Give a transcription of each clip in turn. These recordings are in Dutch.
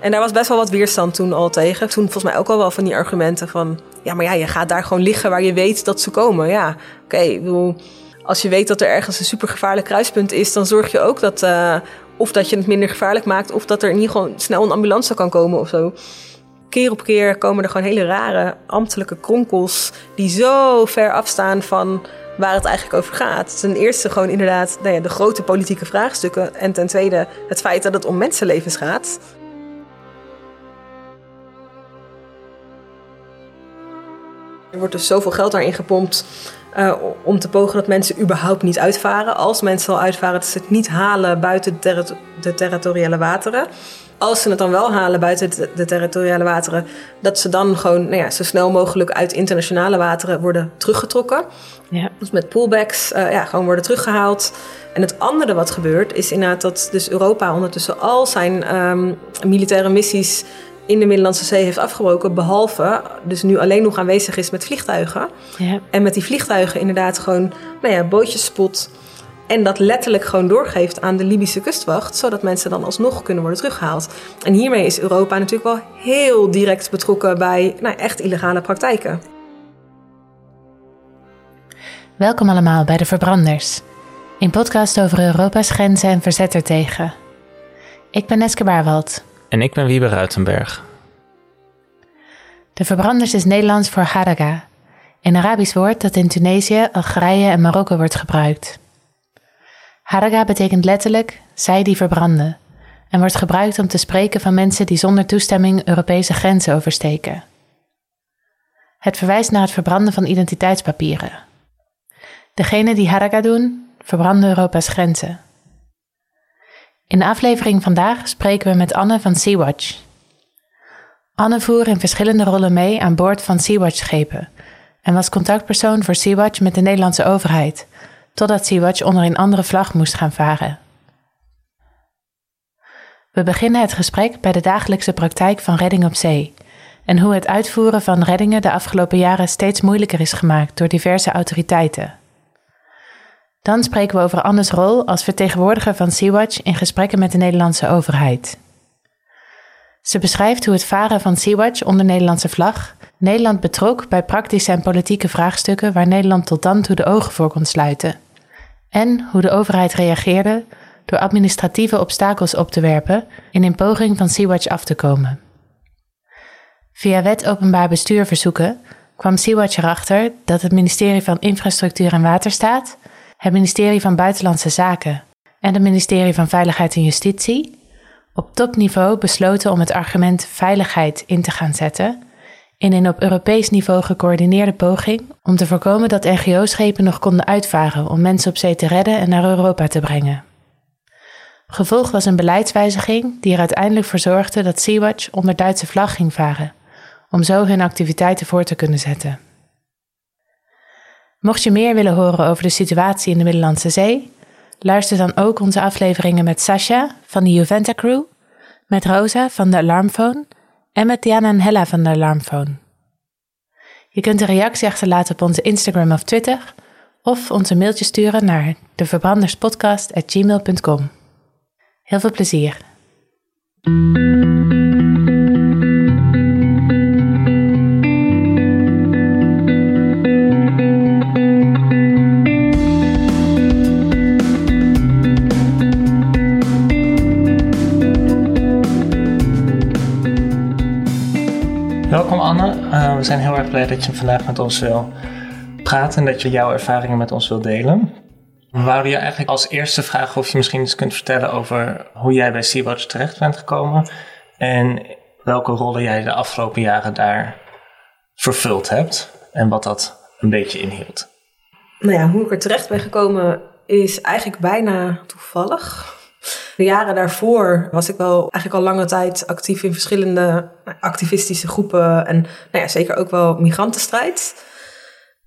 En daar was best wel wat weerstand toen al tegen. Toen volgens mij ook al wel van die argumenten van... ja, maar ja, je gaat daar gewoon liggen waar je weet dat ze komen. Ja, oké, als je weet dat er ergens een supergevaarlijk kruispunt is... dan zorg je ook dat... Uh, of dat je het minder gevaarlijk maakt... of dat er in ieder geval snel een ambulance kan komen of zo. Keer op keer komen er gewoon hele rare ambtelijke kronkels... die zo ver afstaan van waar het eigenlijk over gaat. Ten eerste gewoon inderdaad nou ja, de grote politieke vraagstukken... en ten tweede het feit dat het om mensenlevens gaat... Er wordt dus zoveel geld daarin gepompt uh, om te pogen dat mensen überhaupt niet uitvaren. Als mensen al uitvaren, dat ze het niet halen buiten de, terri de territoriale wateren. Als ze het dan wel halen buiten de, de territoriale wateren, dat ze dan gewoon nou ja, zo snel mogelijk uit internationale wateren worden teruggetrokken. Ja. Dus met pullbacks uh, ja, gewoon worden teruggehaald. En het andere wat gebeurt, is inderdaad dat dus Europa ondertussen al zijn um, militaire missies in de Middellandse Zee heeft afgebroken. Behalve dus nu alleen nog aanwezig is met vliegtuigen. Ja. En met die vliegtuigen inderdaad gewoon nou ja, bootjes spot. En dat letterlijk gewoon doorgeeft aan de Libische kustwacht. Zodat mensen dan alsnog kunnen worden teruggehaald. En hiermee is Europa natuurlijk wel heel direct betrokken bij nou, echt illegale praktijken. Welkom allemaal bij de Verbranders. Een podcast over Europa's grenzen en verzet ertegen. Ik ben Neske Baarwald. En ik ben Wiebe Ruitenberg. De verbranders is Nederlands voor haraga, een Arabisch woord dat in Tunesië, Algerije en Marokko wordt gebruikt. Haraga betekent letterlijk zij die verbranden en wordt gebruikt om te spreken van mensen die zonder toestemming Europese grenzen oversteken. Het verwijst naar het verbranden van identiteitspapieren. Degenen die haraga doen, verbranden Europa's grenzen. In de aflevering vandaag spreken we met Anne van Sea-Watch. Anne voer in verschillende rollen mee aan boord van Sea-Watch-schepen en was contactpersoon voor Sea-Watch met de Nederlandse overheid, totdat Sea-Watch onder een andere vlag moest gaan varen. We beginnen het gesprek bij de dagelijkse praktijk van redding op zee en hoe het uitvoeren van reddingen de afgelopen jaren steeds moeilijker is gemaakt door diverse autoriteiten. Dan spreken we over Anne's rol als vertegenwoordiger van Sea-Watch in gesprekken met de Nederlandse overheid. Ze beschrijft hoe het varen van Sea-Watch onder Nederlandse vlag Nederland betrok bij praktische en politieke vraagstukken waar Nederland tot dan toe de ogen voor kon sluiten. En hoe de overheid reageerde door administratieve obstakels op te werpen in een poging van Sea-Watch af te komen. Via wet openbaar bestuur verzoeken kwam Sea-Watch erachter dat het ministerie van Infrastructuur en Waterstaat het ministerie van Buitenlandse Zaken en het ministerie van Veiligheid en Justitie op topniveau besloten om het argument veiligheid in te gaan zetten in een op Europees niveau gecoördineerde poging om te voorkomen dat NGO-schepen nog konden uitvaren om mensen op zee te redden en naar Europa te brengen. Gevolg was een beleidswijziging die er uiteindelijk voor zorgde dat Sea-Watch onder Duitse vlag ging varen, om zo hun activiteiten voor te kunnen zetten. Mocht je meer willen horen over de situatie in de Middellandse Zee, luister dan ook onze afleveringen met Sasha van de Juventa Crew, met Rosa van de Alarmphone en met Diana en Hella van de Alarmphone. Je kunt een reactie achterlaten op onze Instagram of Twitter of onze mailtje sturen naar devverbranderspodcast.gmail.com. Heel veel plezier! We zijn heel erg blij dat je vandaag met ons wil praten en dat je jouw ervaringen met ons wil delen. We wouden je eigenlijk als eerste vragen of je misschien eens kunt vertellen over hoe jij bij Sea-Watch terecht bent gekomen en welke rollen jij de afgelopen jaren daar vervuld hebt en wat dat een beetje inhield. Nou ja, hoe ik er terecht ben gekomen is eigenlijk bijna toevallig. De jaren daarvoor was ik wel eigenlijk al lange tijd actief in verschillende activistische groepen en nou ja, zeker ook wel migrantenstrijd.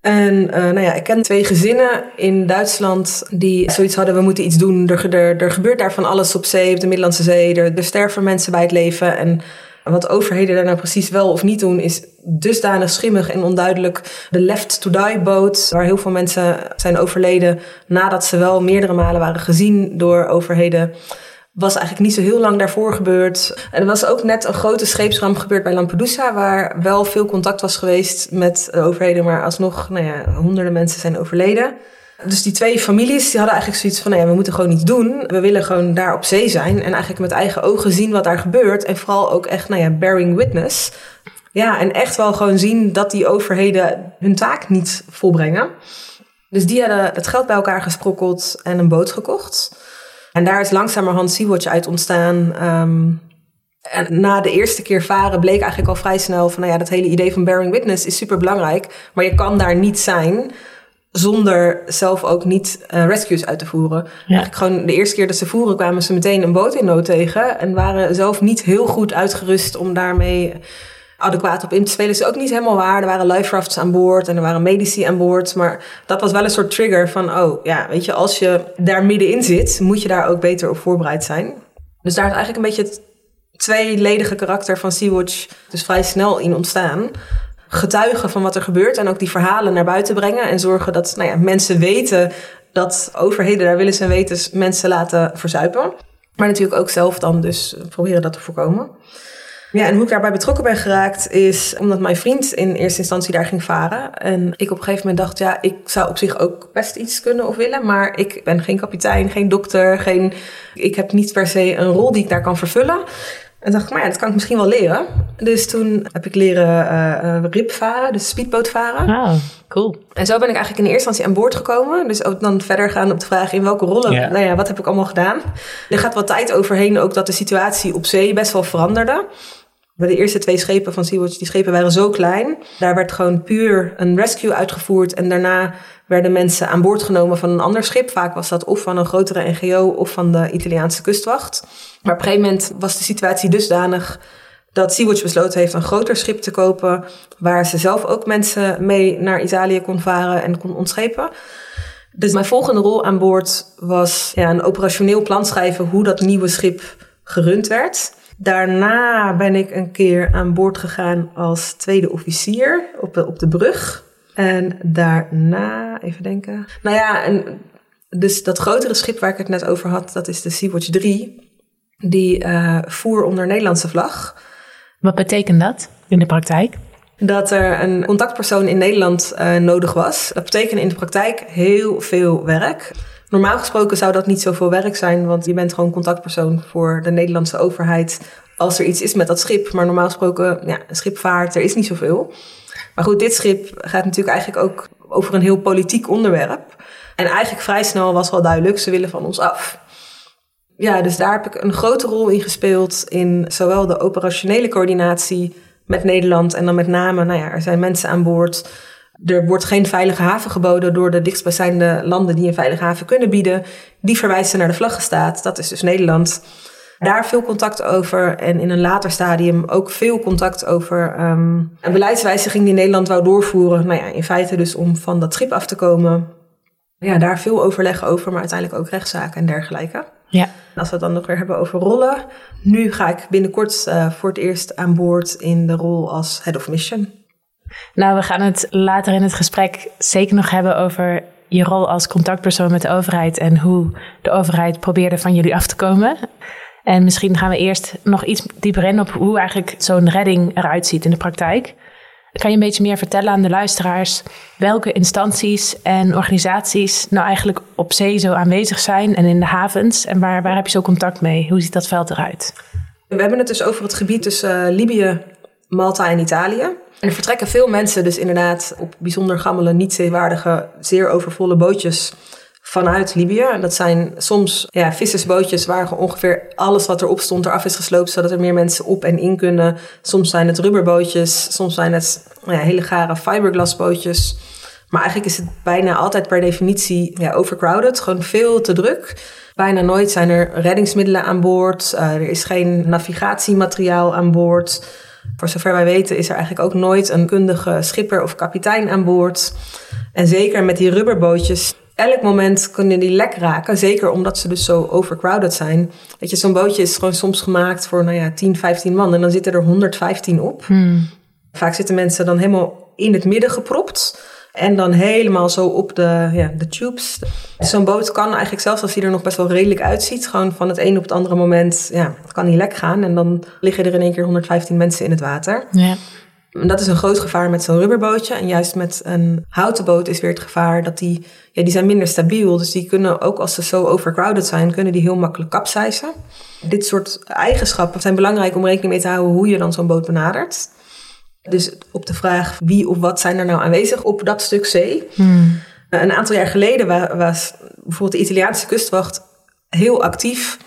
En uh, nou ja, ik ken twee gezinnen in Duitsland die zoiets hadden: we moeten iets doen. Er, er, er gebeurt daar van alles op zee, op de Middellandse Zee. Er, er sterven mensen bij het leven. En Wat overheden daar nou precies wel of niet doen, is dusdanig schimmig en onduidelijk. De Left to Die boot, waar heel veel mensen zijn overleden nadat ze wel meerdere malen waren gezien door overheden was eigenlijk niet zo heel lang daarvoor gebeurd. En er was ook net een grote scheepsramp gebeurd bij Lampedusa, waar wel veel contact was geweest met de overheden, maar alsnog nou ja, honderden mensen zijn overleden. Dus die twee families die hadden eigenlijk zoiets van, nou ja, we moeten gewoon iets doen. We willen gewoon daar op zee zijn en eigenlijk met eigen ogen zien wat daar gebeurt. En vooral ook echt, nou ja, bearing witness. Ja, en echt wel gewoon zien dat die overheden hun taak niet volbrengen. Dus die hadden het geld bij elkaar gesprokkeld en een boot gekocht. En daar is langzamerhand Sea-Watch uit ontstaan. Um, en na de eerste keer varen bleek eigenlijk al vrij snel van, nou ja, dat hele idee van bearing witness is super belangrijk. Maar je kan daar niet zijn zonder zelf ook niet uh, rescues uit te voeren. Eigenlijk gewoon de eerste keer dat ze voeren kwamen ze meteen een boot in nood tegen. En waren zelf niet heel goed uitgerust om daarmee adequaat op in te spelen. Is ook niet helemaal waar. Er waren life rafts aan boord en er waren medici aan boord. Maar dat was wel een soort trigger van, oh ja, weet je, als je daar middenin zit, moet je daar ook beter op voorbereid zijn. Dus daar is eigenlijk een beetje het tweeledige karakter van Sea-Watch dus vrij snel in ontstaan. Getuigen van wat er gebeurt en ook die verhalen naar buiten brengen. En zorgen dat nou ja, mensen weten dat overheden daar willen zijn weten mensen laten verzuipen. Maar natuurlijk ook zelf dan dus proberen dat te voorkomen. Ja, en hoe ik daarbij betrokken ben geraakt is omdat mijn vriend in eerste instantie daar ging varen. En ik op een gegeven moment dacht, ja, ik zou op zich ook best iets kunnen of willen. Maar ik ben geen kapitein, geen dokter, geen, ik heb niet per se een rol die ik daar kan vervullen. En dacht ik, maar ja, dat kan ik misschien wel leren. Dus toen heb ik leren uh, rip varen, dus speedboot varen. Oh, cool. En zo ben ik eigenlijk in eerste instantie aan boord gekomen. Dus ook dan verder gaan op de vraag in welke rollen, nou ja, wat heb ik allemaal gedaan. Er gaat wat tijd overheen ook dat de situatie op zee best wel veranderde. Bij de eerste twee schepen van Sea-Watch, die schepen waren zo klein. Daar werd gewoon puur een rescue uitgevoerd. En daarna werden mensen aan boord genomen van een ander schip. Vaak was dat of van een grotere NGO of van de Italiaanse kustwacht. Maar op een gegeven moment was de situatie dusdanig dat Sea-Watch besloten heeft een groter schip te kopen. Waar ze zelf ook mensen mee naar Italië kon varen en kon ontschepen. Dus mijn volgende rol aan boord was ja, een operationeel plan schrijven hoe dat nieuwe schip gerund werd. Daarna ben ik een keer aan boord gegaan als tweede officier op op de brug. En daarna, even denken. Nou ja, en dus dat grotere schip waar ik het net over had, dat is de Sea-Watch 3. Die uh, voer onder Nederlandse vlag. Wat betekent dat in de praktijk? Dat er een contactpersoon in Nederland uh, nodig was. Dat betekent in de praktijk heel veel werk. Normaal gesproken zou dat niet zoveel werk zijn, want je bent gewoon contactpersoon voor de Nederlandse overheid als er iets is met dat schip. Maar normaal gesproken, ja, een schipvaart, er is niet zoveel. Maar goed, dit schip gaat natuurlijk eigenlijk ook over een heel politiek onderwerp. En eigenlijk vrij snel was wel duidelijk, ze willen van ons af. Ja, dus daar heb ik een grote rol in gespeeld in zowel de operationele coördinatie met Nederland en dan met name, nou ja, er zijn mensen aan boord er wordt geen veilige haven geboden door de dichtstbijzijnde landen die een veilige haven kunnen bieden. Die verwijzen naar de vlaggenstaat, dat is dus Nederland. Daar veel contact over en in een later stadium ook veel contact over um, een beleidswijziging die Nederland wou doorvoeren. Nou ja, in feite dus om van dat schip af te komen. Ja, daar veel overleg over, maar uiteindelijk ook rechtszaken en dergelijke. Ja. Als we het dan nog weer hebben over rollen. Nu ga ik binnenkort uh, voor het eerst aan boord in de rol als head of mission. Nou, we gaan het later in het gesprek zeker nog hebben over je rol als contactpersoon met de overheid en hoe de overheid probeerde van jullie af te komen. En misschien gaan we eerst nog iets dieper in op hoe eigenlijk zo'n redding eruit ziet in de praktijk. Kan je een beetje meer vertellen aan de luisteraars welke instanties en organisaties nou eigenlijk op zee zo aanwezig zijn en in de havens en waar, waar heb je zo contact mee? Hoe ziet dat veld eruit? We hebben het dus over het gebied tussen uh, Libië, Malta en Italië. En er vertrekken veel mensen dus inderdaad op bijzonder gammele, niet zeewaardige, zeer overvolle bootjes vanuit Libië. En dat zijn soms ja, vissersbootjes waar ongeveer alles wat erop stond eraf is gesloopt, zodat er meer mensen op en in kunnen. Soms zijn het rubberbootjes, soms zijn het ja, hele gare fiberglasbootjes. Maar eigenlijk is het bijna altijd per definitie ja, overcrowded, gewoon veel te druk. Bijna nooit zijn er reddingsmiddelen aan boord. Uh, er is geen navigatiemateriaal aan boord. Voor zover wij weten is er eigenlijk ook nooit een kundige schipper of kapitein aan boord. En zeker met die rubberbootjes. Elk moment kunnen die lek raken. Zeker omdat ze dus zo overcrowded zijn. Weet je, zo'n bootje is gewoon soms gemaakt voor nou ja, 10, 15 man. En dan zitten er 115 op. Vaak zitten mensen dan helemaal in het midden gepropt. En dan helemaal zo op de, ja, de tubes. Zo'n boot kan eigenlijk zelfs als hij er nog best wel redelijk uitziet... gewoon van het een op het andere moment, ja, kan hij lek gaan. En dan liggen er in één keer 115 mensen in het water. Ja. En dat is een groot gevaar met zo'n rubberbootje. En juist met een houten boot is weer het gevaar dat die, ja, die zijn minder stabiel. Dus die kunnen, ook als ze zo overcrowded zijn, kunnen die heel makkelijk kapseizen. Dit soort eigenschappen zijn belangrijk om rekening mee te houden hoe je dan zo'n boot benadert. Dus op de vraag wie of wat zijn er nou aanwezig op dat stuk zee. Een aantal jaar geleden was bijvoorbeeld de Italiaanse kustwacht heel actief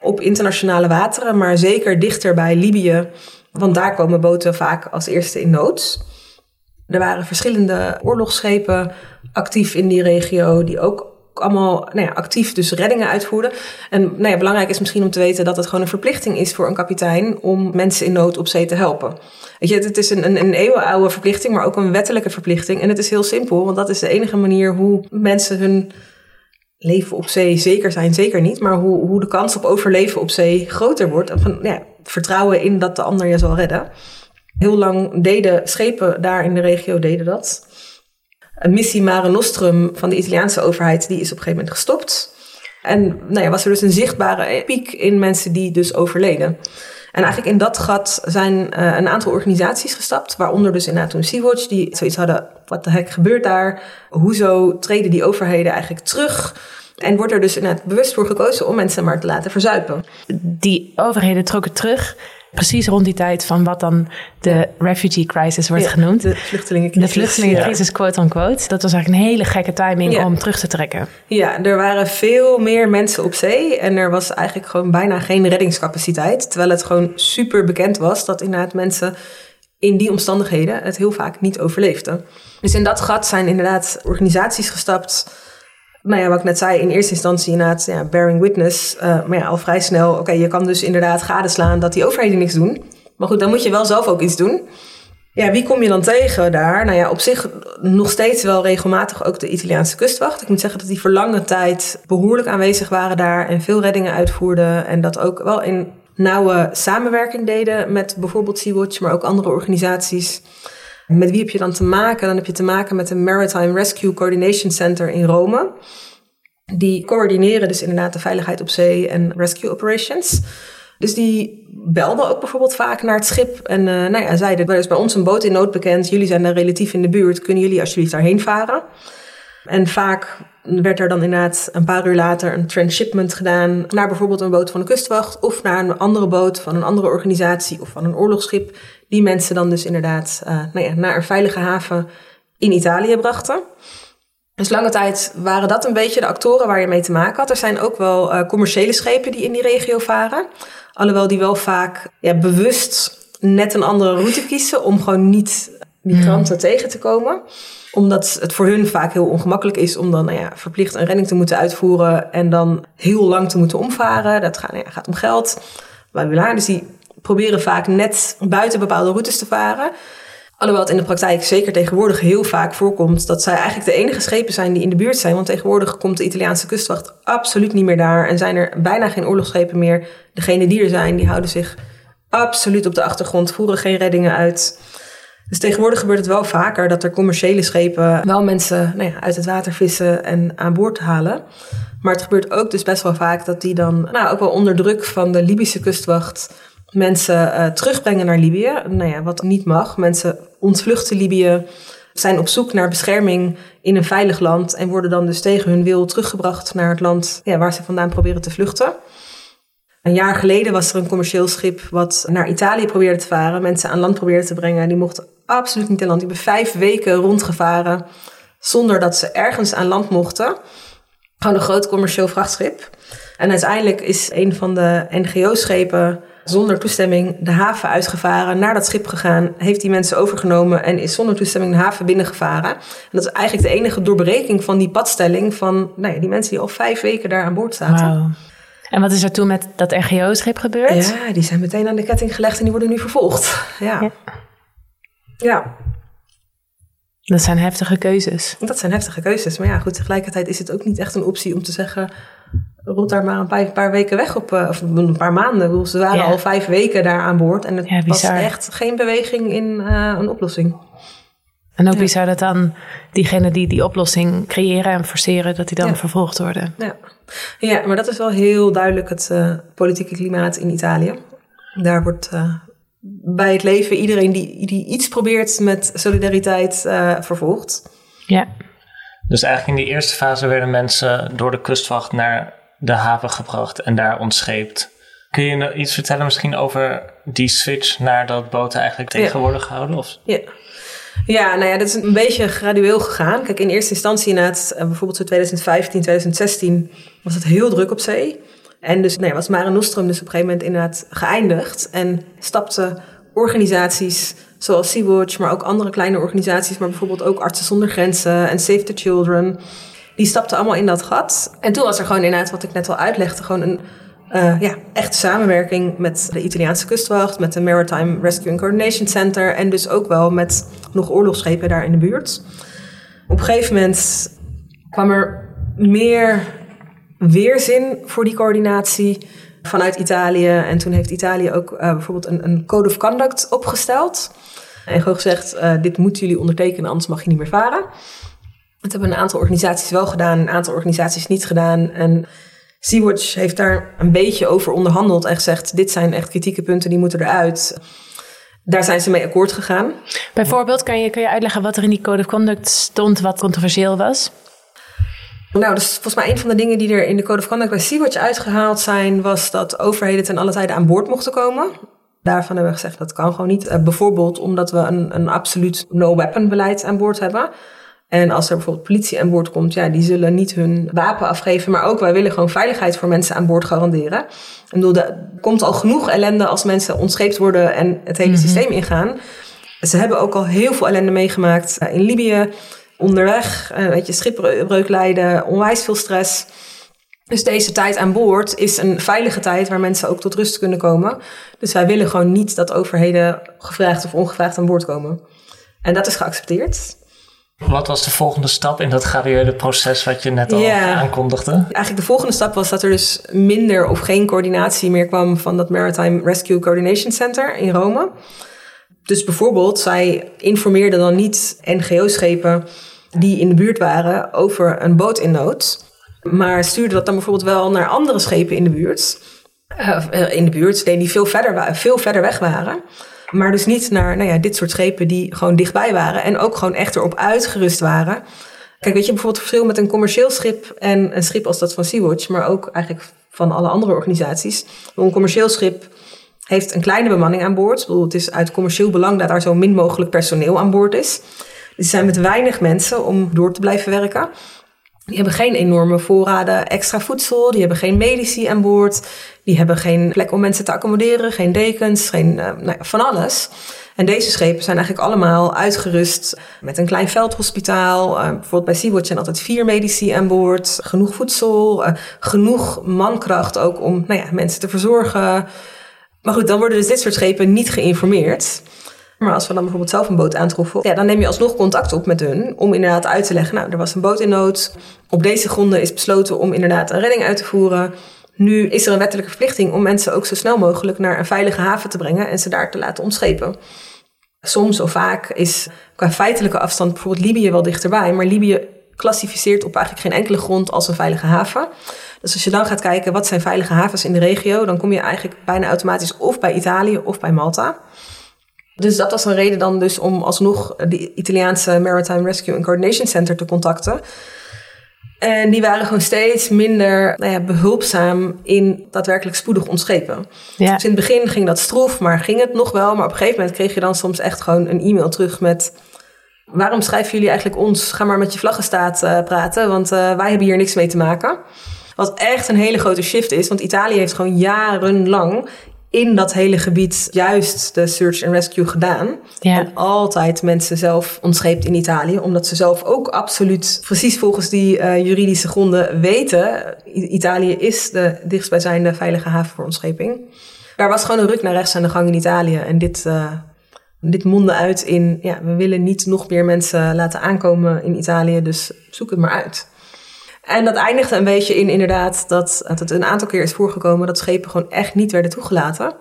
op internationale wateren, maar zeker dichter bij Libië want daar komen boten vaak als eerste in nood. Er waren verschillende oorlogsschepen actief in die regio, die ook allemaal nou ja, actief dus reddingen uitvoerden. En nou ja, belangrijk is misschien om te weten dat het gewoon een verplichting is voor een kapitein om mensen in nood op zee te helpen. Weet je, het is een, een, een eeuwenoude verplichting, maar ook een wettelijke verplichting. En het is heel simpel, want dat is de enige manier hoe mensen hun leven op zee zeker zijn, zeker niet, maar hoe, hoe de kans op overleven op zee groter wordt. Van, ja, vertrouwen in dat de ander je zal redden. Heel lang deden schepen daar in de regio deden dat. Een missie Mare Nostrum van de Italiaanse overheid die is op een gegeven moment gestopt. En nou ja, was er dus een zichtbare piek in mensen die dus overleden. En eigenlijk in dat gat zijn uh, een aantal organisaties gestapt, waaronder dus inderdaad toen Sea-Watch, die zoiets hadden, wat de hek gebeurt daar? Hoezo treden die overheden eigenlijk terug? En wordt er dus inderdaad bewust voor gekozen om mensen maar te laten verzuipen. Die overheden trokken terug. Precies rond die tijd van wat dan de refugee crisis wordt Ja, genoemd. De vluchtelingencrisis. De vluchtelingencrisis, quote unquote. Dat was eigenlijk een hele gekke timing Ja. om terug te trekken. Ja, er waren veel meer mensen op zee en er was eigenlijk gewoon bijna geen reddingscapaciteit. Terwijl het gewoon super bekend was dat inderdaad mensen in die omstandigheden het heel vaak niet overleefden. Dus in dat gat zijn inderdaad organisaties gestapt. Nou ja, wat ik net zei, in eerste instantie inderdaad ja, bearing witness. eh, maar ja, al vrij snel, oké, je kan dus inderdaad gadeslaan dat die overheden niks doen. Maar goed, dan moet je wel zelf ook iets doen. Ja, wie kom je dan tegen daar? Nou ja, op zich nog steeds wel regelmatig ook de Italiaanse kustwacht. Ik moet zeggen dat die voor lange tijd behoorlijk aanwezig waren daar en veel reddingen uitvoerden. En dat ook wel in nauwe samenwerking deden met bijvoorbeeld Sea-Watch, maar ook andere organisaties. Met wie heb je dan te maken? Dan heb je te maken met de Maritime Rescue Coordination Center in Rome. Die coördineren dus inderdaad de veiligheid op zee en rescue operations. Dus die belden ook bijvoorbeeld vaak naar het schip. En eh, nou ja, zeiden, er is bij ons een boot in nood bekend. Jullie zijn daar relatief in de buurt. Kunnen jullie alsjeblieft daarheen varen? En vaak werd er dan inderdaad een paar uur later een transshipment gedaan naar bijvoorbeeld een boot van de kustwacht of naar een andere boot van een andere organisatie of van een oorlogsschip. Die mensen dan dus inderdaad eh, nou ja, naar een veilige haven in Italië brachten. Dus lange tijd waren dat een beetje de actoren waar je mee te maken had. Er zijn ook wel eh, commerciële schepen die in die regio varen. Alhoewel die wel vaak ja, bewust net een andere route kiezen om gewoon niet migranten tegen te komen. Omdat het voor hun vaak heel ongemakkelijk is om dan nou ja, verplicht een redding te moeten uitvoeren en dan heel lang te moeten omvaren. Dat gaat, nou ja, gaat om geld. Dus die proberen vaak net buiten bepaalde routes te varen. Alhoewel het in de praktijk zeker tegenwoordig heel vaak voorkomt dat zij eigenlijk de enige schepen zijn die in de buurt zijn. Want tegenwoordig komt de Italiaanse kustwacht absoluut niet meer daar en zijn er bijna geen oorlogsschepen meer. Degenen die er zijn, die houden zich absoluut op de achtergrond, voeren geen reddingen uit. Dus tegenwoordig gebeurt het wel vaker dat er commerciële schepen wel mensen nou ja, uit het water vissen en aan boord halen. Maar het gebeurt ook dus best wel vaak dat die dan nou, ook wel onder druk van de Libische kustwacht mensen eh, terugbrengen naar Libië. Nou ja, wat niet mag. Mensen ontvluchten Libië, zijn op zoek naar bescherming in een veilig land en worden dan dus tegen hun wil teruggebracht naar het land ja, waar ze vandaan proberen te vluchten. Een jaar geleden was er een commercieel schip wat naar Italië probeerde te varen, mensen aan land probeerde te brengen. Die mochten absoluut niet aan land. Die hebben vijf weken rondgevaren zonder dat ze ergens aan land mochten. Gewoon een groot commercieel vrachtschip. En uiteindelijk is een van de NGO-schepen zonder toestemming de haven uitgevaren, naar dat schip gegaan, heeft die mensen overgenomen en is zonder toestemming de haven binnengevaren. En dat is eigenlijk de enige doorbreking van die padstelling van nou ja, die mensen die al vijf weken daar aan boord zaten. En wat is er toen met dat RGO-schip gebeurd? Ja, die zijn meteen aan de ketting gelegd en die worden nu vervolgd. Ja. Ja. Ja. Dat zijn heftige keuzes. Dat zijn heftige keuzes. Maar ja, goed, tegelijkertijd is het ook niet echt een optie om te zeggen... rot daar maar een paar, paar weken weg op, eh, of een paar maanden. Ze waren Ja. al vijf weken daar aan boord. En het Ja, was echt geen beweging in eh, een oplossing. En ook wie zou dat dan, diegene die die oplossing creëren en forceren, dat die dan Ja. vervolgd worden? Ja. ja, maar dat is wel heel duidelijk het eh, politieke klimaat in Italië. Daar wordt eh, bij het leven iedereen die, die iets probeert met solidariteit eh, vervolgd. Ja. Dus eigenlijk in die eerste fase werden mensen door de kustwacht naar de haven gebracht en daar ontscheept. Kun je nou iets vertellen misschien over die switch naar dat boten eigenlijk tegen Ja. worden gehouden? Of? Ja. Ja, nou ja, dat is een beetje gradueel gegaan. Kijk, in eerste instantie inderdaad, eh, bijvoorbeeld zo 2015, 2016, was het heel druk op zee. En dus nee, was Mare Nostrum dus op een gegeven moment inderdaad geëindigd. En stapten organisaties zoals Sea-Watch, maar ook andere kleine organisaties, maar bijvoorbeeld ook Artsen zonder Grenzen en Save the Children. Die stapten allemaal in dat gat. En toen was er gewoon inderdaad, wat ik net al uitlegde, gewoon een eh, ja, echte samenwerking met de Italiaanse kustwacht, met de Maritime Rescue and Coordination Center en dus ook wel met nog oorlogsschepen daar in de buurt. Op een gegeven moment kwam er meer weerzin voor die coördinatie vanuit Italië. En toen heeft Italië ook eh, bijvoorbeeld een, een code of conduct opgesteld. En gewoon gezegd, eh, dit moeten jullie ondertekenen, anders mag je niet meer varen. Dat hebben een aantal organisaties wel gedaan, een aantal organisaties niet gedaan. En Sea-Watch heeft daar een beetje over onderhandeld en gezegd... dit zijn echt kritieke punten, die moeten eruit. Daar zijn ze mee akkoord gegaan. Bijvoorbeeld, kan je, kan je uitleggen wat er in die code of conduct stond wat controversieel was? Nou, dus volgens mij een van de dingen die er in de Code of Conduct bij Sea-Watch uitgehaald zijn... was dat overheden ten alle tijde aan boord mochten komen. Daarvan hebben we gezegd dat kan gewoon niet. Eh, bijvoorbeeld omdat we een, een absoluut no-weapon beleid aan boord hebben... En als er bijvoorbeeld politie aan boord komt, ja, die zullen niet hun wapen afgeven. Maar ook wij willen gewoon veiligheid voor mensen aan boord garanderen. Ik bedoel, er komt al genoeg ellende als mensen ontscheept worden en het hele systeem ingaan. Ze hebben ook al heel veel ellende meegemaakt eh, in Libië. Onderweg, eh, weet je, schipbreuk lijden, onwijs veel stress. Dus deze tijd aan boord is een veilige tijd waar mensen ook tot rust kunnen komen. Dus wij willen gewoon niet dat overheden gevraagd of ongevraagd aan boord komen. En dat is geaccepteerd. Wat was de volgende stap in dat graduele proces wat je net al aankondigde? Eigenlijk de volgende stap was dat er dus minder of geen coördinatie meer kwam van dat Maritime Rescue Coordination Center in Rome. Dus bijvoorbeeld, zij informeerden dan niet NGO-schepen die in de buurt waren over een boot in nood. Maar stuurden dat dan bijvoorbeeld wel naar andere schepen in de buurt. Eh, in de buurt, die veel verder, veel verder weg waren. Maar dus niet naar nou ja, dit soort schepen die gewoon dichtbij waren. En ook gewoon echt erop uitgerust waren. Kijk, weet je bijvoorbeeld het verschil met een commercieel schip en een schip als dat van Sea-Watch, maar ook eigenlijk van alle andere organisaties. Een commercieel schip heeft een kleine bemanning aan boord. Ik bedoel, het is uit commercieel belang dat daar zo min mogelijk personeel aan boord is. Dus ze zijn met weinig mensen om door te blijven werken. Die hebben geen enorme voorraden extra voedsel. Die hebben geen medici aan boord. Die hebben geen plek om mensen te accommoderen. Geen dekens, geen, eh, nou ja, van alles. En deze schepen zijn eigenlijk allemaal uitgerust met een klein veldhospitaal. Eh, bijvoorbeeld bij Sea-Watch zijn altijd vier medici aan boord. Genoeg voedsel, eh, genoeg mankracht ook om nou ja, mensen te verzorgen. Maar goed, dan worden dus dit soort schepen niet geïnformeerd. Maar als we dan bijvoorbeeld zelf een boot aantroffen, ja, dan neem je alsnog contact op met hun om inderdaad uit te leggen. Nou, er was een boot in nood. Op deze gronden is besloten om inderdaad een redding uit te voeren. Nu is er een wettelijke verplichting om mensen ook zo snel mogelijk naar een veilige haven te brengen en ze daar te laten ontschepen. Soms of vaak is qua feitelijke afstand bijvoorbeeld Libië wel dichterbij, maar Libië klassificeert op eigenlijk geen enkele grond als een veilige haven. Dus als je dan gaat kijken wat zijn veilige havens in de regio, dan kom je eigenlijk bijna automatisch of bij Italië of bij Malta. Dus dat was een reden dan dus om alsnog de Italiaanse Maritime Rescue and Coordination Center te contacten. En die waren gewoon steeds minder nou ja, behulpzaam in daadwerkelijk spoedig ontschepen. Ja. Dus in het begin ging dat stroef, maar ging het nog wel. Maar op een gegeven moment kreeg je dan soms echt gewoon een e-mail terug met... waarom schrijven jullie eigenlijk ons? Ga maar met je vlaggenstaat eh, praten, want eh, wij hebben hier niks mee te maken. Wat echt een hele grote shift is, want Italië heeft gewoon jarenlang in dat hele gebied juist de search and rescue gedaan. Ja. En altijd mensen zelf ontscheept in Italië, omdat ze zelf ook absoluut precies volgens die eh, juridische gronden weten. I- Italië is de dichtstbijzijnde veilige haven voor ontscheping. Daar was gewoon een ruk naar rechts aan de gang in Italië. En dit, eh, Dit mondde uit in, ja, we willen niet nog meer mensen laten aankomen in Italië, dus zoek het maar uit. En dat eindigde een beetje in inderdaad dat, het een aantal keer is voorgekomen dat schepen gewoon echt niet werden toegelaten.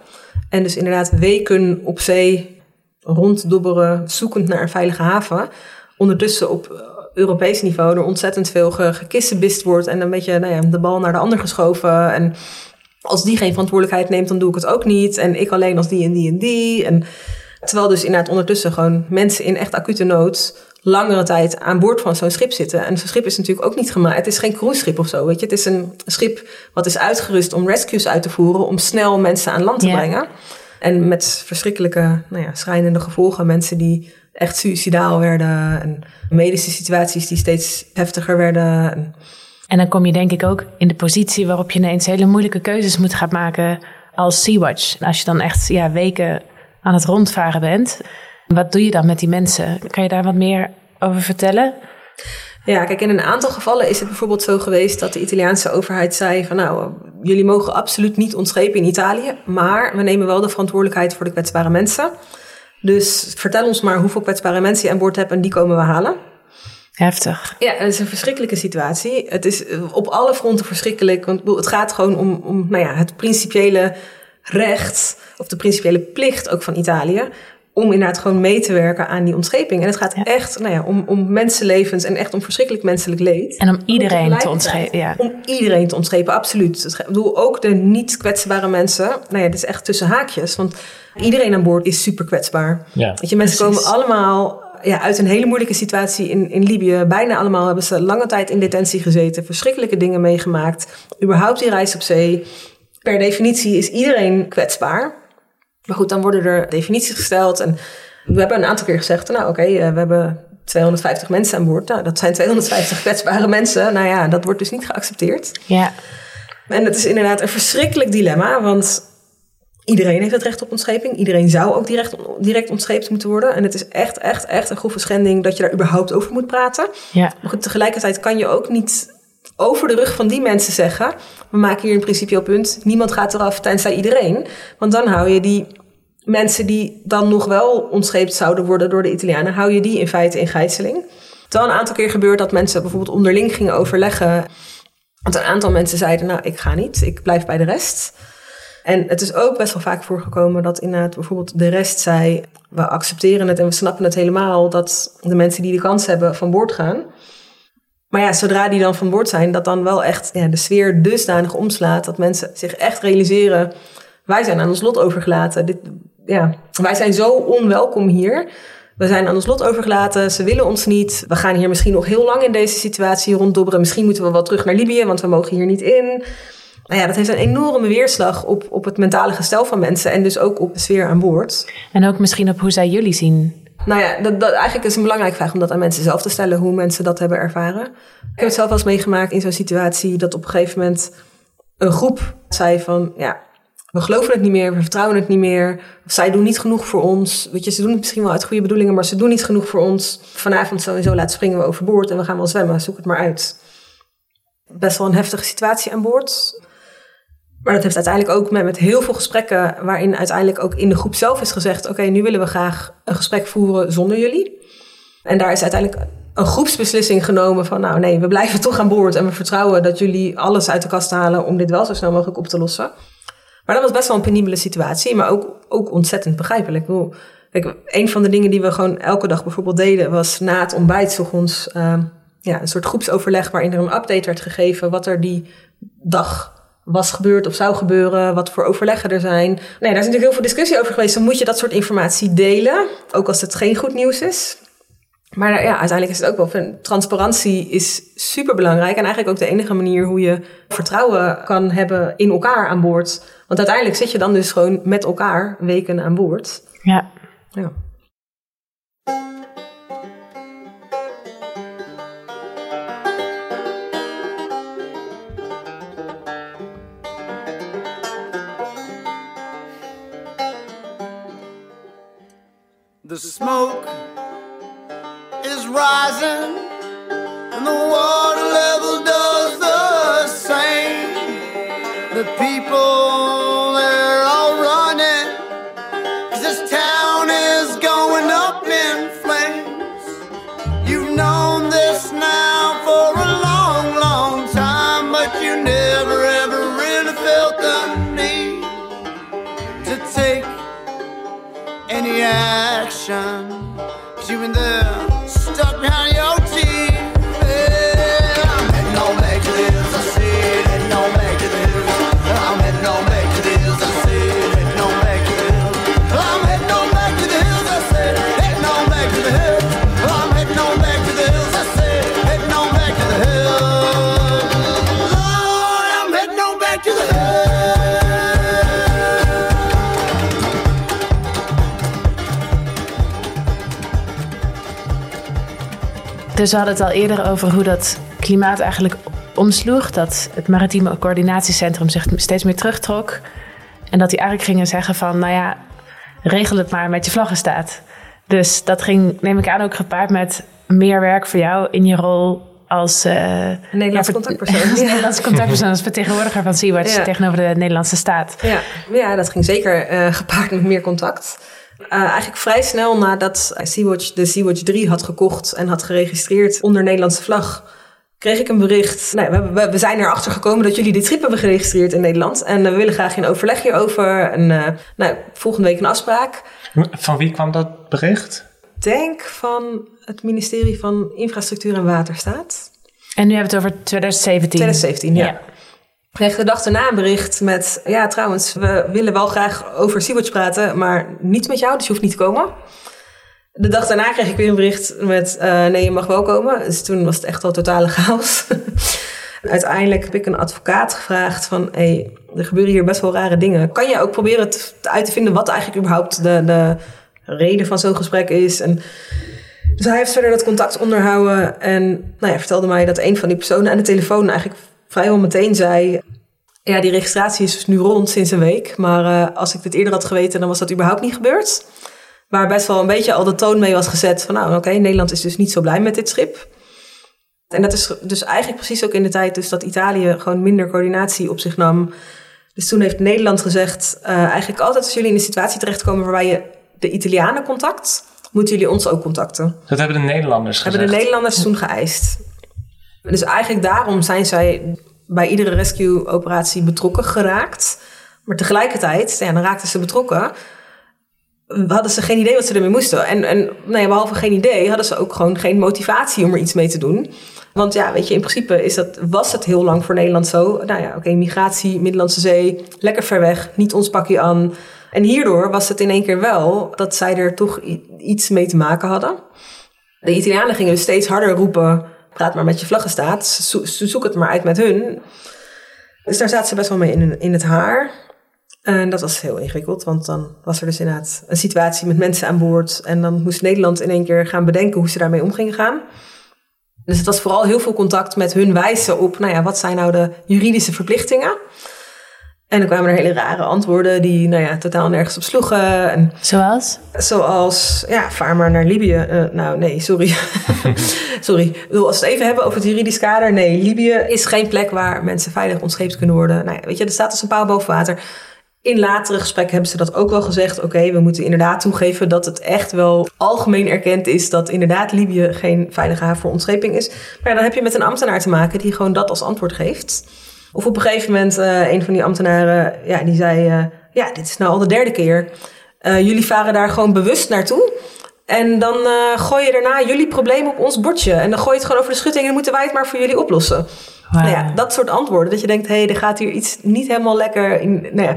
En dus inderdaad weken op zee ronddobberen, zoekend naar een veilige haven. Ondertussen op eh, Europees niveau er ontzettend veel gekissenbist wordt en een beetje nou ja, de bal naar de ander geschoven. En als die geen verantwoordelijkheid neemt, dan doe ik het ook niet. En ik alleen als die en die en die. En terwijl dus inderdaad ondertussen gewoon mensen in echt acute nood langere tijd aan boord van zo'n schip zitten. En zo'n schip is natuurlijk ook niet gemaakt. Het is geen cruiseschip of zo, weet je. Het is een schip wat is uitgerust om rescues uit te voeren, om snel mensen aan land te brengen. En met verschrikkelijke, nou ja, schrijnende gevolgen. Mensen die echt suicidaal werden. En medische situaties die steeds heftiger werden. En, en dan kom je denk ik ook in de positie waarop je ineens hele moeilijke keuzes moet gaan maken als Sea-Watch. Als je dan echt ja, weken aan het rondvaren bent. Wat doe je dan met die mensen? Kan je daar wat meer over vertellen? Ja, kijk, in een aantal gevallen is het bijvoorbeeld zo geweest dat de Italiaanse overheid zei van nou, jullie mogen absoluut niet ontschepen in Italië, maar we nemen wel de verantwoordelijkheid voor de kwetsbare mensen. Dus vertel ons maar hoeveel kwetsbare mensen je aan boord hebt en die komen we halen. Heftig. Ja, het is een verschrikkelijke situatie. Het is op alle fronten verschrikkelijk. Want het gaat gewoon om, om nou ja, het principiële recht, of de principiële plicht ook van Italië, om inderdaad gewoon mee te werken aan die ontscheping. En het gaat echt nou ja, om, om mensenlevens en echt om verschrikkelijk menselijk leed. En om iedereen te ontschepen. Ja. Om iedereen te ontschepen, absoluut. Ik bedoel, ook de niet kwetsbare mensen. Nou ja, dit is echt tussen haakjes. Want iedereen aan boord is super kwetsbaar. Ja, Weet je, mensen komen allemaal ja, uit een hele moeilijke situatie in, in Libië. Bijna allemaal hebben ze lange tijd in detentie gezeten. Verschrikkelijke dingen meegemaakt. Überhaupt die reis op zee. Per definitie is iedereen kwetsbaar. Maar goed, dan worden er definities gesteld. En we hebben een aantal keer gezegd, nou oké, eh, we hebben 250 mensen aan boord. Nou, dat zijn 250 kwetsbare mensen. Nou ja, dat wordt dus niet geaccepteerd. Ja. En het is inderdaad een verschrikkelijk dilemma, want iedereen heeft het recht op ontscheping. Iedereen zou ook direct, direct ontscheept moeten worden. En het is echt, echt, echt een grove schending dat je daar überhaupt over moet praten. Ja. Maar goed, tegelijkertijd kan je ook niet over de rug van die mensen zeggen: we maken hier een principieel punt. Niemand gaat eraf tenzij iedereen. Want dan hou je die mensen die dan nog wel ontscheept zouden worden door de Italianen, hou je die in feite in gijzeling. Het is wel een aantal keer gebeurd dat mensen bijvoorbeeld onderling gingen overleggen. Want een aantal mensen zeiden: Nou, ik ga niet, ik blijf bij de rest. En het is ook best wel vaak voorgekomen dat inderdaad bijvoorbeeld de rest zei: We accepteren het en we snappen het helemaal dat de mensen die de kans hebben van boord gaan. Maar ja, zodra die dan van boord zijn, dat dan wel echt ja, de sfeer dusdanig omslaat dat mensen zich echt realiseren: wij zijn aan ons lot overgelaten. Dit, ja, wij zijn zo onwelkom hier. We zijn aan ons lot overgelaten. Ze willen ons niet. We gaan hier misschien nog heel lang in deze situatie ronddobberen. Misschien moeten we wel terug naar Libië, want we mogen hier niet in. Nou ja, dat heeft een enorme weerslag op, op het mentale gestel van mensen en dus ook op de sfeer aan boord. En ook misschien op hoe zij jullie zien. Nou ja, dat, dat eigenlijk is een belangrijke vraag om dat aan mensen zelf te stellen, hoe mensen dat hebben ervaren. Ik heb het zelf wel eens meegemaakt in zo'n situatie dat op een gegeven moment een groep zei van, ja, we geloven het niet meer, we vertrouwen het niet meer. Zij doen niet genoeg voor ons. Weet je, ze doen het misschien wel uit goede bedoelingen, maar ze doen niet genoeg voor ons. Vanavond sowieso laat springen we overboord en we gaan wel zwemmen. Zoek het maar uit. Best wel een heftige situatie aan boord. Maar dat heeft uiteindelijk ook met, met heel veel gesprekken, waarin uiteindelijk ook in de groep zelf is gezegd: Oké, nu willen we graag een gesprek voeren zonder jullie. En daar is uiteindelijk een groepsbeslissing genomen van: Nou, nee, we blijven toch aan boord en we vertrouwen dat jullie alles uit de kast halen om dit wel zo snel mogelijk op te lossen. Maar dat was best wel een penibele situatie, maar ook, ook ontzettend begrijpelijk. Kijk, een van de dingen die we gewoon elke dag bijvoorbeeld deden, was na het ontbijt ons uh, ja, een soort groepsoverleg waarin er een update werd gegeven wat er die dag was gebeurd of zou gebeuren, wat voor overleggen er zijn. Nee, daar is natuurlijk heel veel discussie over geweest. Dan moet je dat soort informatie delen, ook als het geen goed nieuws is. Maar ja, uiteindelijk is het ook wel van transparantie is super belangrijk en eigenlijk ook de enige manier hoe je vertrouwen kan hebben in elkaar aan boord. Want uiteindelijk zit je dan dus gewoon met elkaar weken aan boord. Ja. ja. The smoke rising and the water Dus we hadden het al eerder over hoe dat klimaat eigenlijk omsloeg. Dat het maritieme coördinatiecentrum zich steeds meer terugtrok. En dat die eigenlijk gingen zeggen van, nou ja, regel het maar met je vlaggenstaat. Dus dat ging, neem ik aan, ook gepaard met meer werk voor jou in je rol als uh, Nederlandse ja, contactpersoon. als Nederlandse contactpersoon, als vertegenwoordiger van Sea-Watch ja. tegenover de Nederlandse staat. Ja, ja dat ging zeker uh, gepaard met meer contact. Uh, eigenlijk vrij snel nadat Sea-Watch de Sea-Watch 3 had gekocht en had geregistreerd onder Nederlandse vlag, kreeg ik een bericht. Nou, we, we, we, zijn erachter gekomen dat jullie dit schip hebben geregistreerd in Nederland. En we willen graag in overleg hierover. En nou, volgende week een afspraak. Van wie kwam dat bericht? denk van het ministerie van Infrastructuur en Waterstaat. En nu hebben we het over 2017. 2017, ja. ja. Kreeg de dag daarna een bericht met... Ja, trouwens, we willen wel graag over Sea-Watch praten... maar niet met jou, dus je hoeft niet te komen. De dag daarna kreeg ik weer een bericht met... Uh, nee, je mag wel komen. Dus toen was het echt al totale chaos. Uiteindelijk heb ik een advocaat gevraagd van... Hey, er gebeuren hier best wel rare dingen. Kan je ook proberen te, uit te vinden... wat eigenlijk überhaupt de, de reden van zo'n gesprek is. En dus hij heeft verder dat contact onderhouden. En nou ja, vertelde mij dat een van die personen aan de telefoon eigenlijk vrijwel meteen zei... Ja, die registratie is dus nu rond sinds een week. Maar uh, als ik dit eerder had geweten, dan was dat überhaupt niet gebeurd. Waar best wel een beetje al de toon mee was gezet van... nou, oké, Nederland is dus niet zo blij met dit schip. En dat is dus eigenlijk precies ook in de tijd dus dat Italië gewoon minder coördinatie op zich nam. Dus toen heeft Nederland gezegd, uh, eigenlijk altijd als jullie in een situatie terechtkomen waarbij je de Italianen contact, moeten jullie ons ook contacten. Dat hebben de Nederlanders gezegd. Hebben de Nederlanders toen geëist. Dus eigenlijk daarom zijn zij bij iedere rescue-operatie betrokken geraakt. Maar tegelijkertijd, ja, dan raakten ze betrokken. Hadden ze geen idee wat ze ermee moesten. En, en nou ja, behalve geen idee, hadden ze ook gewoon geen motivatie om er iets mee te doen. Want ja, weet je, in principe is dat, was het heel lang voor Nederland zo. Nou ja, oké, migratie, Middellandse Zee, lekker ver weg, niet ons pakje aan. En hierdoor was het in één keer wel dat zij er toch iets mee te maken hadden. De Italianen gingen dus steeds harder roepen: praat maar met je vlaggenstaat, zoek het maar uit met hun. Dus daar zaten ze best wel mee in, in het haar. En dat was heel ingewikkeld, want dan was er dus inderdaad een situatie met mensen aan boord. En dan moest Nederland in één keer gaan bedenken hoe ze daarmee om gingen gaan. Dus het was vooral heel veel contact met hun wijzen op, nou ja, wat zijn nou de juridische verplichtingen? En dan kwamen er hele rare antwoorden die nou ja, totaal nergens op sloegen. En zoals? Zoals, ja, vaar maar naar Libië. Uh, nou, nee, sorry. sorry. Ik bedoel, als we het even hebben over het juridisch kader. Nee, Libië is geen plek waar mensen veilig ontscheept kunnen worden. Nou ja, weet je, er staat als een paal boven water. In latere gesprekken hebben ze dat ook wel gezegd. Oké, we moeten inderdaad toegeven dat het echt wel algemeen erkend is dat inderdaad Libië geen veilige haven voor ontscheping is. Maar dan heb je met een ambtenaar te maken die gewoon dat als antwoord geeft. Of op een gegeven moment uh, een van die ambtenaren, ja, die zei, uh, ja, dit is nou al de derde keer. Uh, jullie varen daar gewoon bewust naartoe. En dan gooi je daarna jullie probleem op ons bordje. En dan gooi je het gewoon over de schutting en dan moeten wij het maar voor jullie oplossen. Wow. Nou ja, dat soort antwoorden. Dat je denkt, hé, hey, er gaat hier iets niet helemaal lekker. In, nou ja,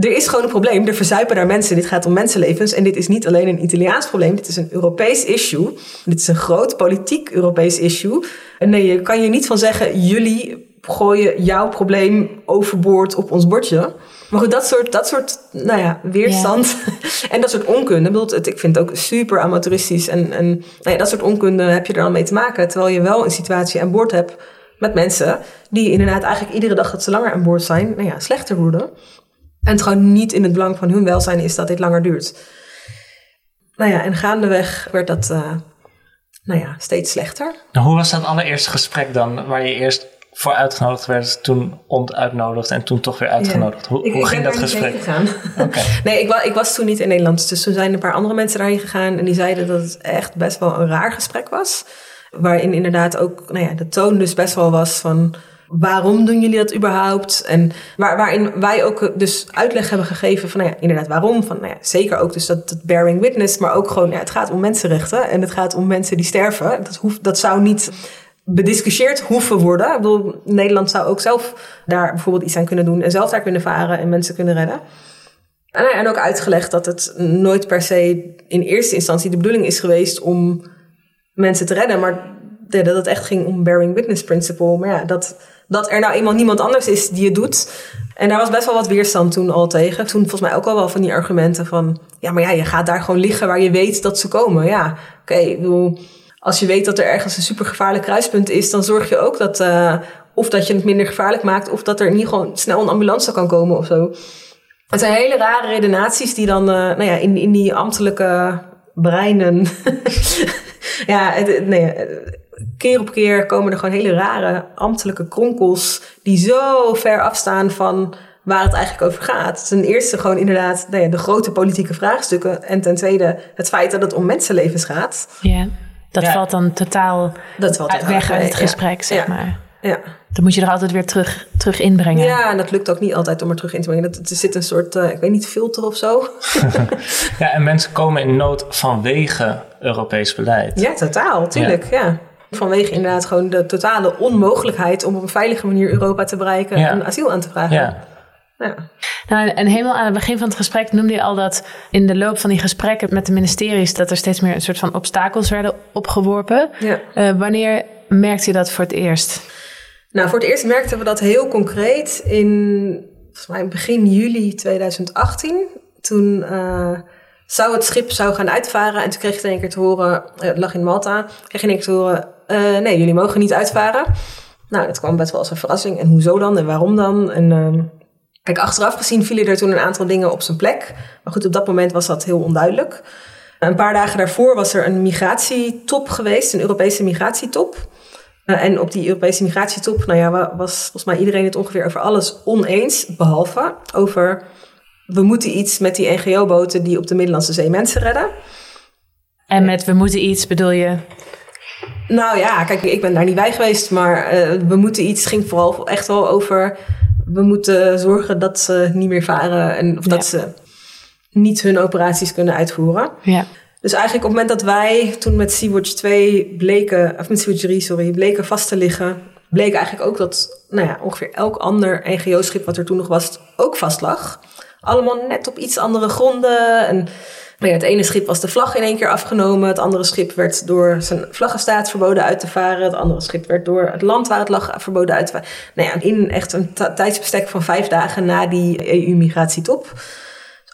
er is gewoon een probleem. Er verzuipen daar mensen. Dit gaat om mensenlevens. En dit is niet alleen een Italiaans probleem. Dit is een Europees issue. Dit is een groot politiek Europees issue. En nee, je kan je niet van zeggen, jullie gooien jouw probleem overboord op ons bordje. Maar goed, dat soort, dat soort nou ja, weerstand en dat soort onkunde. Bedoel, ik vind het ook super amateuristisch. En, en nou ja, dat soort onkunde heb je er dan mee te maken. Terwijl je wel een situatie aan boord hebt met mensen die inderdaad eigenlijk iedere dag dat ze langer aan boord zijn, nou ja, slechter worden. En het gewoon niet in het belang van hun welzijn is dat dit langer duurt. Nou ja, en gaandeweg werd dat uh, nou ja, steeds slechter. Nou, hoe was dat allereerste gesprek dan, waar je eerst voor uitgenodigd werd, toen ontuitnodigd en toen toch weer uitgenodigd. Hoe, hoe ging dat gesprek? Okay. nee, ik, ik, was toen niet in Nederland. Dus toen zijn een paar andere mensen daarheen gegaan en die zeiden dat het echt best wel een raar gesprek was. Waarin inderdaad ook nou ja, de toon dus best wel was van waarom doen jullie dat überhaupt? En waar, waarin wij ook dus uitleg hebben gegeven van, nou ja, inderdaad, waarom? Van, nou ja, zeker ook dus dat, dat bearing witness, maar ook gewoon, ja, het gaat om mensenrechten en het gaat om mensen die sterven. Dat, hoeft, dat zou niet bediscussieerd hoeven worden. Ik bedoel, Nederland zou ook zelf daar bijvoorbeeld iets aan kunnen doen en zelf daar kunnen varen en mensen kunnen redden. En, ook uitgelegd dat het nooit per se in eerste instantie de bedoeling is geweest om mensen te redden, maar dat het echt ging om bearing witness principle. Maar ja, dat, dat er nou eenmaal niemand anders is die het doet. En daar was best wel wat weerstand toen al tegen. Toen volgens mij ook al wel van die argumenten van... ja, maar ja, je gaat daar gewoon liggen waar je weet dat ze komen. Ja, oké, okay, ik bedoel als je weet dat er ergens een supergevaarlijk kruispunt is, dan zorg je ook dat, uh, of dat je het minder gevaarlijk maakt, of dat er ieder geval snel een ambulance kan komen of zo. Het zijn hele rare redenaties die dan uh, nou ja, in, in die ambtelijke breinen. ja, nee, keer op keer komen er gewoon hele rare ambtelijke kronkels die zo ver afstaan van waar het eigenlijk over gaat. Ten eerste gewoon inderdaad nou ja, de grote politieke vraagstukken. En ten tweede het feit dat het om mensenlevens gaat. Ja, dat valt dan totaal dat valt uit, weg uit het gesprek, zeg ja. maar. Ja. Dan moet je er altijd weer terug, terug inbrengen. Ja, en dat lukt ook niet altijd om er terug in te brengen. Er zit een soort, uh, ik weet niet, filter of zo. ja, en mensen komen in nood vanwege Europees beleid. Ja, totaal, tuurlijk, ja. Vanwege inderdaad gewoon de totale onmogelijkheid om op een veilige manier Europa te bereiken en asiel aan te vragen. Ja. Ja. Nou, en helemaal aan het begin van het gesprek noemde je al dat in de loop van die gesprekken met de ministeries dat er steeds meer een soort van obstakels werden opgeworpen. Ja. Uh, wanneer merkte je dat voor het eerst? Nou, voor het eerst merkten we dat heel concreet in volgens mij begin juli 2018. Toen uh, zou het schip zou gaan uitvaren en toen kreeg je in één keer te horen, uh, het lag in Malta, kreeg je in één keer te horen, nee, jullie mogen niet uitvaren. Nou, dat kwam best wel als een verrassing. En hoezo dan en waarom dan? En ehm, Kijk, achteraf gezien vielen er toen een aantal dingen op zijn plek. Maar goed, op dat moment was dat heel onduidelijk. Een paar dagen daarvoor was er een migratietop geweest, een Europese migratietop. Uh, en op die Europese migratietop, nou ja, was volgens mij iedereen het ongeveer over alles oneens, behalve over we moeten iets met die NGO-boten die op de Middellandse Zee mensen redden. En met we moeten iets bedoel je? Nou ja, kijk, ik ben daar niet bij geweest, maar uh, we moeten iets ging vooral echt wel over we moeten zorgen dat ze niet meer varen en of dat ze niet hun operaties kunnen uitvoeren. Ja. Dus eigenlijk op het moment dat wij toen met Sea-Watch 2 bleken, of met Sea-Watch 3, sorry, bleken vast te liggen, bleek eigenlijk ook dat nou ja, ongeveer elk ander NGO-schip wat er toen nog was, ook vast lag. Allemaal net op iets andere gronden. En maar ja, het ene schip was de vlag in één keer afgenomen. Het andere schip werd door zijn vlaggenstaat verboden uit te varen. Het andere schip werd door het land waar het lag verboden uit te varen. Nou ja, in echt een tijdsbestek van vijf dagen na die EU-migratietop.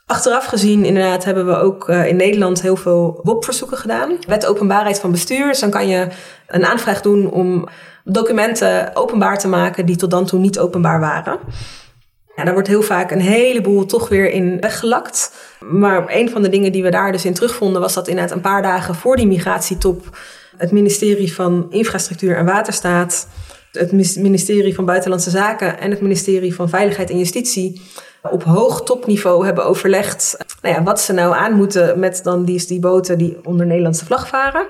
Achteraf gezien, inderdaad, hebben we ook uh, in Nederland heel veel WOP-verzoeken gedaan. Wet openbaarheid van bestuur. Dus dan kan je een aanvraag doen om documenten openbaar te maken die tot dan toe niet openbaar waren. Ja, daar wordt heel vaak een heleboel toch weer in weggelakt. Maar een van de dingen die we daar dus in terugvonden was dat inderdaad een paar dagen voor die migratietop het ministerie van Infrastructuur en Waterstaat, het ministerie van Buitenlandse Zaken en het ministerie van Veiligheid en Justitie op hoog topniveau hebben overlegd nou ja, wat ze nou aan moeten met dan die, die boten die onder Nederlandse vlag varen.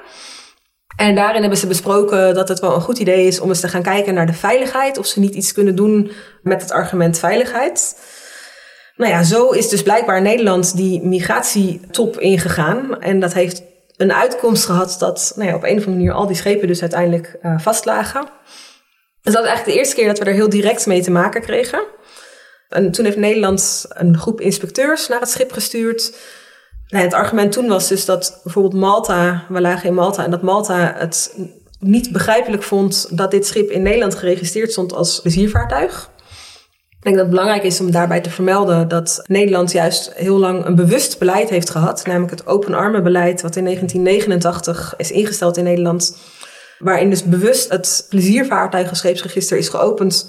En daarin hebben ze besproken dat het wel een goed idee is om eens te gaan kijken naar de veiligheid. Of ze niet iets kunnen doen met het argument veiligheid. Nou ja, zo is dus blijkbaar Nederland die migratietop ingegaan. En dat heeft een uitkomst gehad dat nou ja, op een of andere manier al die schepen dus uiteindelijk uh, vastlagen. Dus dat is eigenlijk de eerste keer dat we er heel direct mee te maken kregen. En toen heeft Nederland een groep inspecteurs naar het schip gestuurd. Nou, het argument toen was dus dat bijvoorbeeld Malta, we lagen in Malta, en dat Malta het niet begrijpelijk vond dat dit schip in Nederland geregistreerd stond als pleziervaartuig. Ik denk dat het belangrijk is om daarbij te vermelden dat Nederland juist heel lang een bewust beleid heeft gehad, namelijk het open armen beleid, wat in 1989 is ingesteld in Nederland, waarin dus bewust het pleziervaartuigenscheepsregister is geopend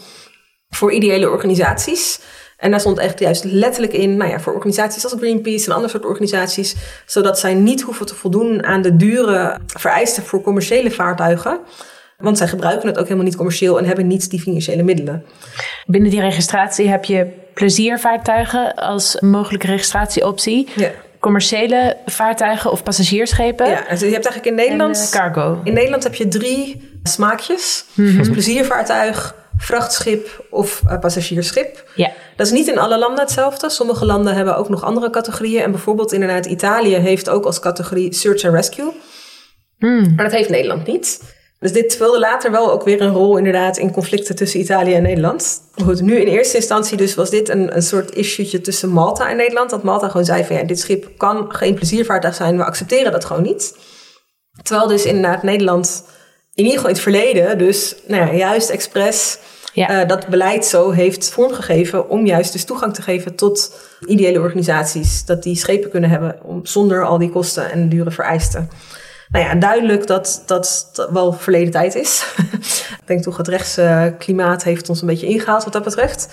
voor ideële organisaties. En daar stond echt juist letterlijk in, nou ja, voor organisaties als Greenpeace en andere soort organisaties, zodat zij niet hoeven te voldoen aan de dure vereisten voor commerciële vaartuigen. Want zij gebruiken het ook helemaal niet commercieel en hebben niet die financiële middelen. Binnen die registratie heb je pleziervaartuigen als mogelijke registratieoptie. Ja. Commerciële vaartuigen of passagiersschepen. Ja, dus je hebt eigenlijk in Nederland. En, uh, cargo. In Nederland heb je drie smaakjes: mm dus pleziervaartuig, vrachtschip of uh, passagiersschip. Ja. Dat is niet in alle landen hetzelfde. Sommige landen hebben ook nog andere categorieën. En bijvoorbeeld inderdaad Italië heeft ook als categorie search and rescue. Hmm. Maar dat heeft Nederland niet. Dus dit speelde later wel ook weer een rol inderdaad in conflicten tussen Italië en Nederland. Goed, nu in eerste instantie dus was dit een, een soort issue tussen Malta en Nederland. Dat Malta gewoon zei van ja, dit schip kan geen pleziervaartuig zijn, we accepteren dat gewoon niet. Terwijl dus inderdaad Nederland in ieder geval in het verleden dus nou ja, juist expres ja. Uh, dat beleid zo heeft vormgegeven om juist dus toegang te geven tot ideële organisaties. Dat die schepen kunnen hebben om, zonder al die kosten en dure vereisten. nou ja, duidelijk dat dat wel verleden tijd is. ik denk toch het rechtsklimaat heeft ons een beetje ingehaald wat dat betreft.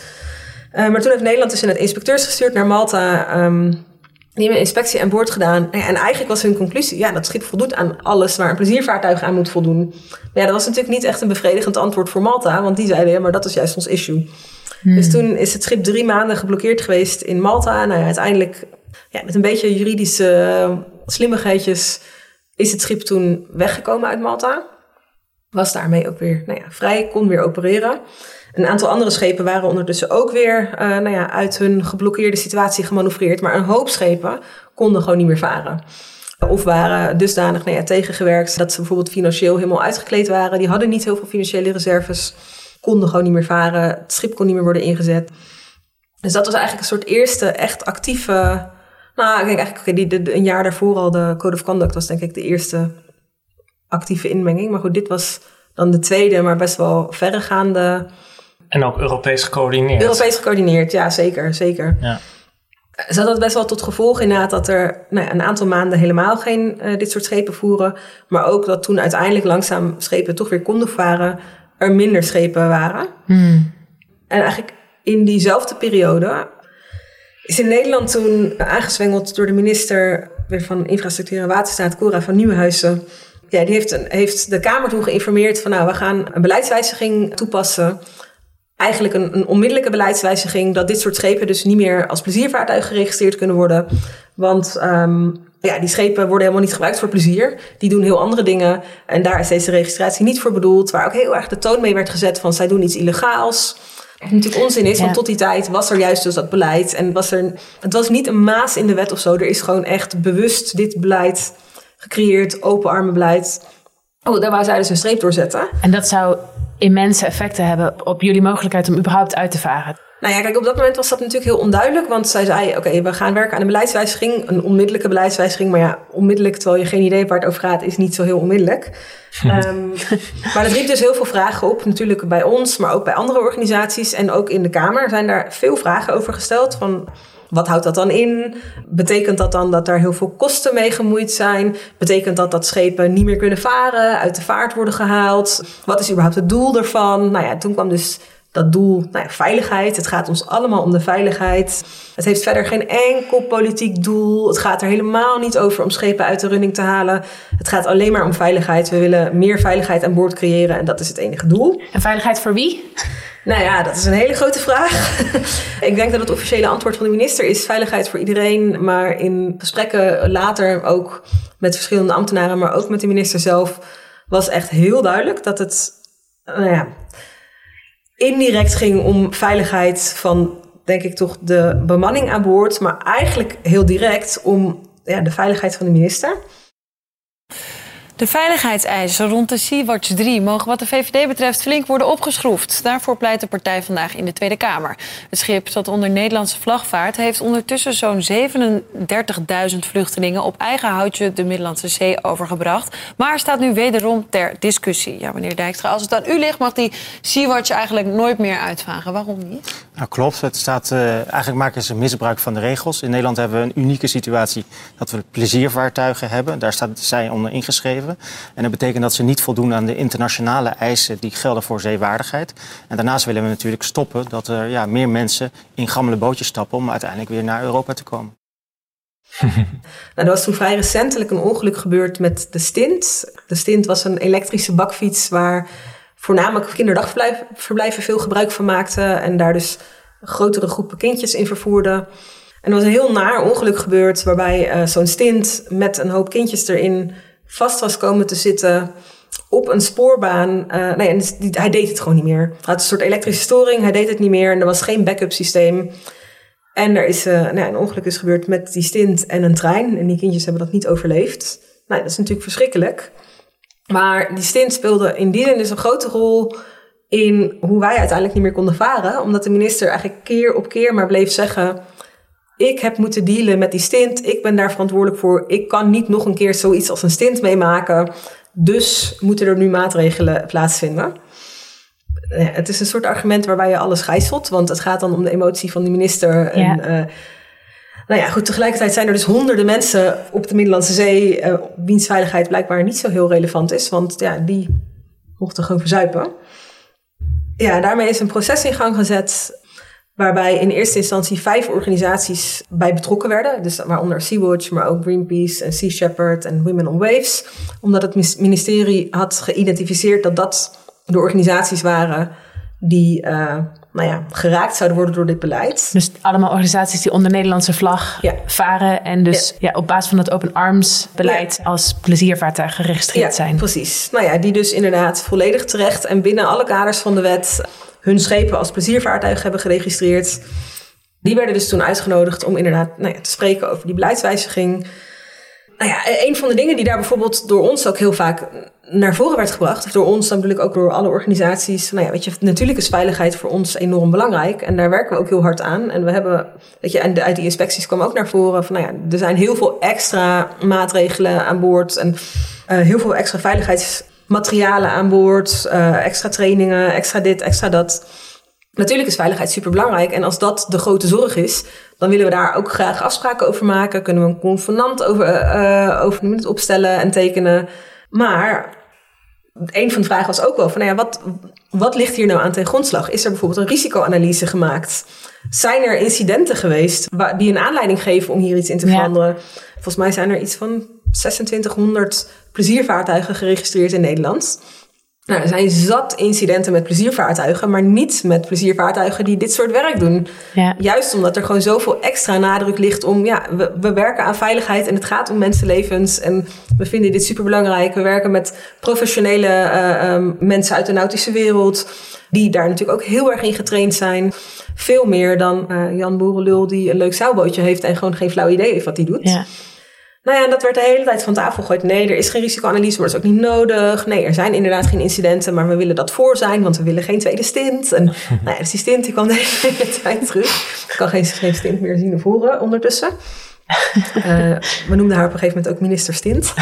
Uh, maar toen heeft Nederland dus in het inspecteurs gestuurd naar Malta. Um, die hebben een inspectie aan boord gedaan. En eigenlijk was hun conclusie: ja, dat schip voldoet aan alles waar een pleziervaartuig aan moet voldoen. Maar ja, dat was natuurlijk niet echt een bevredigend antwoord voor Malta, want die zeiden: ja, maar dat is juist ons issue. Hmm. Dus toen is het schip drie maanden geblokkeerd geweest in Malta. Nou ja, uiteindelijk, ja, met een beetje juridische uh, slimmigheidjes, is het schip toen weggekomen uit Malta. Was daarmee ook weer nou ja, vrij, kon weer opereren. Een aantal andere schepen waren ondertussen ook weer uh, nou ja, uit hun geblokkeerde situatie gemanoeuvreerd. Maar een hoop schepen konden gewoon niet meer varen. Of waren dusdanig nou tegengewerkt dat ze bijvoorbeeld financieel helemaal uitgekleed waren. Die hadden niet heel veel financiële reserves, konden gewoon niet meer varen. Het schip kon niet meer worden ingezet. Dus dat was eigenlijk een soort eerste echt actieve. Nou, ik denk eigenlijk, die, een jaar daarvoor al, de Code of Conduct was denk ik de eerste actieve inmenging. Maar goed, dit was dan de tweede, maar best wel verregaande en ook Europees gecoördineerd. Europees gecoördineerd, ja, zeker. zeker. Ja. Ze had best wel tot gevolg inderdaad dat er nou, een aantal maanden helemaal geen uh, dit soort schepen voeren. Maar ook dat toen uiteindelijk langzaam schepen toch weer konden varen, er minder schepen waren. Hmm. En eigenlijk in diezelfde periode is in Nederland toen aangezwengeld door de minister van Infrastructuur en Waterstaat, Cora van Nieuwenhuizen. Ja, die heeft, een, heeft de Kamer toen geïnformeerd van nou, we gaan een beleidswijziging toepassen eigenlijk een, een, onmiddellijke beleidswijziging dat dit soort schepen dus niet meer als pleziervaartuig geregistreerd kunnen worden. Want um, ja, die schepen worden helemaal niet gebruikt voor plezier. Die doen heel andere dingen. En daar is deze registratie niet voor bedoeld. Waar ook heel erg de toon mee werd gezet van zij doen iets illegaals. Wat natuurlijk onzin is, want tot die tijd was er juist dus dat beleid. En was er, het was niet een maas in de wet of zo. Er is gewoon echt bewust dit beleid gecreëerd, open armen beleid. Oh, daar waar zij dus een streep door zetten. En dat zou immense effecten hebben op jullie mogelijkheid om überhaupt uit te varen? Nou ja, kijk, op dat moment was dat natuurlijk heel onduidelijk. Want zij zei, oké, we gaan werken aan een beleidswijziging. Een onmiddellijke beleidswijziging. Maar ja, onmiddellijk, terwijl je geen idee waar het over gaat, is niet zo heel onmiddellijk. um, maar dat riep dus heel veel vragen op. Natuurlijk bij ons, maar ook bij andere organisaties. En ook in de Kamer zijn daar veel vragen over gesteld. Van, wat houdt dat dan in? Betekent dat dan dat er heel veel kosten mee gemoeid zijn? Betekent dat dat schepen niet meer kunnen varen, uit de vaart worden gehaald? Wat is überhaupt het doel ervan? Nou ja, toen kwam dus dat doel, nou ja, veiligheid. Het gaat ons allemaal om de veiligheid. Het heeft verder geen enkel politiek doel. Het gaat er helemaal niet over om schepen uit de running te halen. Het gaat alleen maar om veiligheid. We willen meer veiligheid aan boord creëren en dat is het enige doel. En veiligheid voor wie? Nou ja, dat is een hele grote vraag. ik denk dat het officiële antwoord van de minister is veiligheid voor iedereen. Maar in gesprekken later ook met verschillende ambtenaren, maar ook met de minister zelf, was echt heel duidelijk dat het nou ja, indirect ging om veiligheid van, denk ik toch, de bemanning aan boord. Maar eigenlijk heel direct om ja, de veiligheid van de minister. De veiligheidseisen rond de Sea-Watch 3 mogen wat de VVD betreft flink worden opgeschroefd. Daarvoor pleit de partij vandaag in de Tweede Kamer. Het schip dat onder Nederlandse vlag vaart... heeft ondertussen zo'n 37.000 vluchtelingen op eigen houtje de Middellandse Zee overgebracht. Maar staat nu wederom ter discussie. Ja, meneer Dijkstra, als het aan u ligt mag die Sea-Watch eigenlijk nooit meer uitvaren. Waarom niet? Nou, klopt. Het staat, uh, eigenlijk maken ze misbruik van de regels. In Nederland hebben we een unieke situatie dat we pleziervaartuigen hebben. Daar staat zij onder ingeschreven. En dat betekent dat ze niet voldoen aan de internationale eisen die gelden voor zeewaardigheid. En daarnaast willen we natuurlijk stoppen dat er ja, meer mensen in gammele bootjes stappen om uiteindelijk weer naar Europa te komen. nou, er was toen vrij recentelijk een ongeluk gebeurd met de Stint. De Stint was een elektrische bakfiets waar voornamelijk kinderdagverblijven veel gebruik van maakten. En daar dus grotere groepen kindjes in vervoerden. En er was een heel naar ongeluk gebeurd waarbij uh, zo'n stint met een hoop kindjes erin vast was komen te zitten op een spoorbaan. Uh, nee, en hij deed het gewoon niet meer. Hij had een soort elektrische storing, hij deed het niet meer en er was geen backup systeem. En er is uh, nou, een ongeluk is gebeurd met die stint en een trein. En die kindjes hebben dat niet overleefd. Nou, dat is natuurlijk verschrikkelijk. Maar die stint speelde in die zin dus een grote rol in hoe wij uiteindelijk niet meer konden varen. Omdat de minister eigenlijk keer op keer maar bleef zeggen ik heb moeten dealen met die stint. Ik ben daar verantwoordelijk voor. Ik kan niet nog een keer zoiets als een stint meemaken. Dus moeten er nu maatregelen plaatsvinden. Het is een soort argument waarbij je alles gijzelt. Want het gaat dan om de emotie van de minister. En, uh, Nou ja, goed, tegelijkertijd zijn er dus honderden mensen op de Middellandse Zee... Uh, wiens veiligheid blijkbaar niet zo heel relevant is. Want ja, die mochten gewoon verzuipen. Ja, daarmee is een proces in gang gezet waarbij in eerste instantie vijf organisaties bij betrokken werden. Dus waaronder Sea-Watch, maar ook Greenpeace en Sea Shepherd en Women on Waves. Omdat het ministerie had geïdentificeerd dat dat de organisaties waren die uh, nou ja, geraakt zouden worden door dit beleid. Dus allemaal organisaties die onder Nederlandse vlag ja. varen en dus ja. op basis van het open arms beleid als pleziervaartuigen geregistreerd zijn. Precies. Nou ja, die dus inderdaad volledig terecht en binnen alle kaders van de wet hun schepen als pleziervaartuig hebben geregistreerd. Die werden dus toen uitgenodigd om inderdaad nou ja, te spreken over die beleidswijziging. Nou ja, een van de dingen die daar bijvoorbeeld door ons ook heel vaak naar voren werd gebracht, door ons, dan ik ook door alle organisaties. Nou ja, weet je, natuurlijk is veiligheid voor ons enorm belangrijk en daar werken we ook heel hard aan. En we hebben, weet je, en uit die inspecties kwam ook naar voren van, nou ja, er zijn heel veel extra maatregelen aan boord en uh, heel veel extra veiligheids materialen aan boord, uh, extra trainingen, extra dit, extra dat. Natuurlijk is veiligheid super belangrijk. En als dat de grote zorg is, dan willen we daar ook graag afspraken over maken. Kunnen we een convenant over, uh, over het opstellen en tekenen. Maar een van de vragen was ook wel van, nou ja, wat, wat ligt hier nou aan ten grondslag? Is er bijvoorbeeld een risicoanalyse gemaakt? Zijn er incidenten geweest die een aanleiding geven om hier iets in te veranderen? Volgens mij zijn er iets van 2600 pleziervaartuigen geregistreerd in Nederland. Nou, er zijn zat incidenten met pleziervaartuigen, maar niet met pleziervaartuigen die dit soort werk doen. Ja. Juist omdat er gewoon zoveel extra nadruk ligt om, ja, we, we werken aan veiligheid en het gaat om mensenlevens en we vinden dit superbelangrijk. We werken met professionele uh, um, mensen uit de nautische wereld, die daar natuurlijk ook heel erg in getraind zijn. Veel meer dan uh, Jan Boerenlul die een leuk zeilbootje heeft en gewoon geen flauw idee heeft wat hij doet. Ja. Nou ja, dat werd de hele tijd van tafel gegooid. Nee, er is geen risicoanalyse, maar dat is ook niet nodig. Nee, er zijn inderdaad geen incidenten, maar we willen dat voor zijn, want we willen geen tweede stint. En nou ja, dus die stint die kwam de hele tijd terug. Ik kan geen, geen stint meer zien of horen ondertussen. Uh, we noemden haar op een gegeven moment ook minister Stint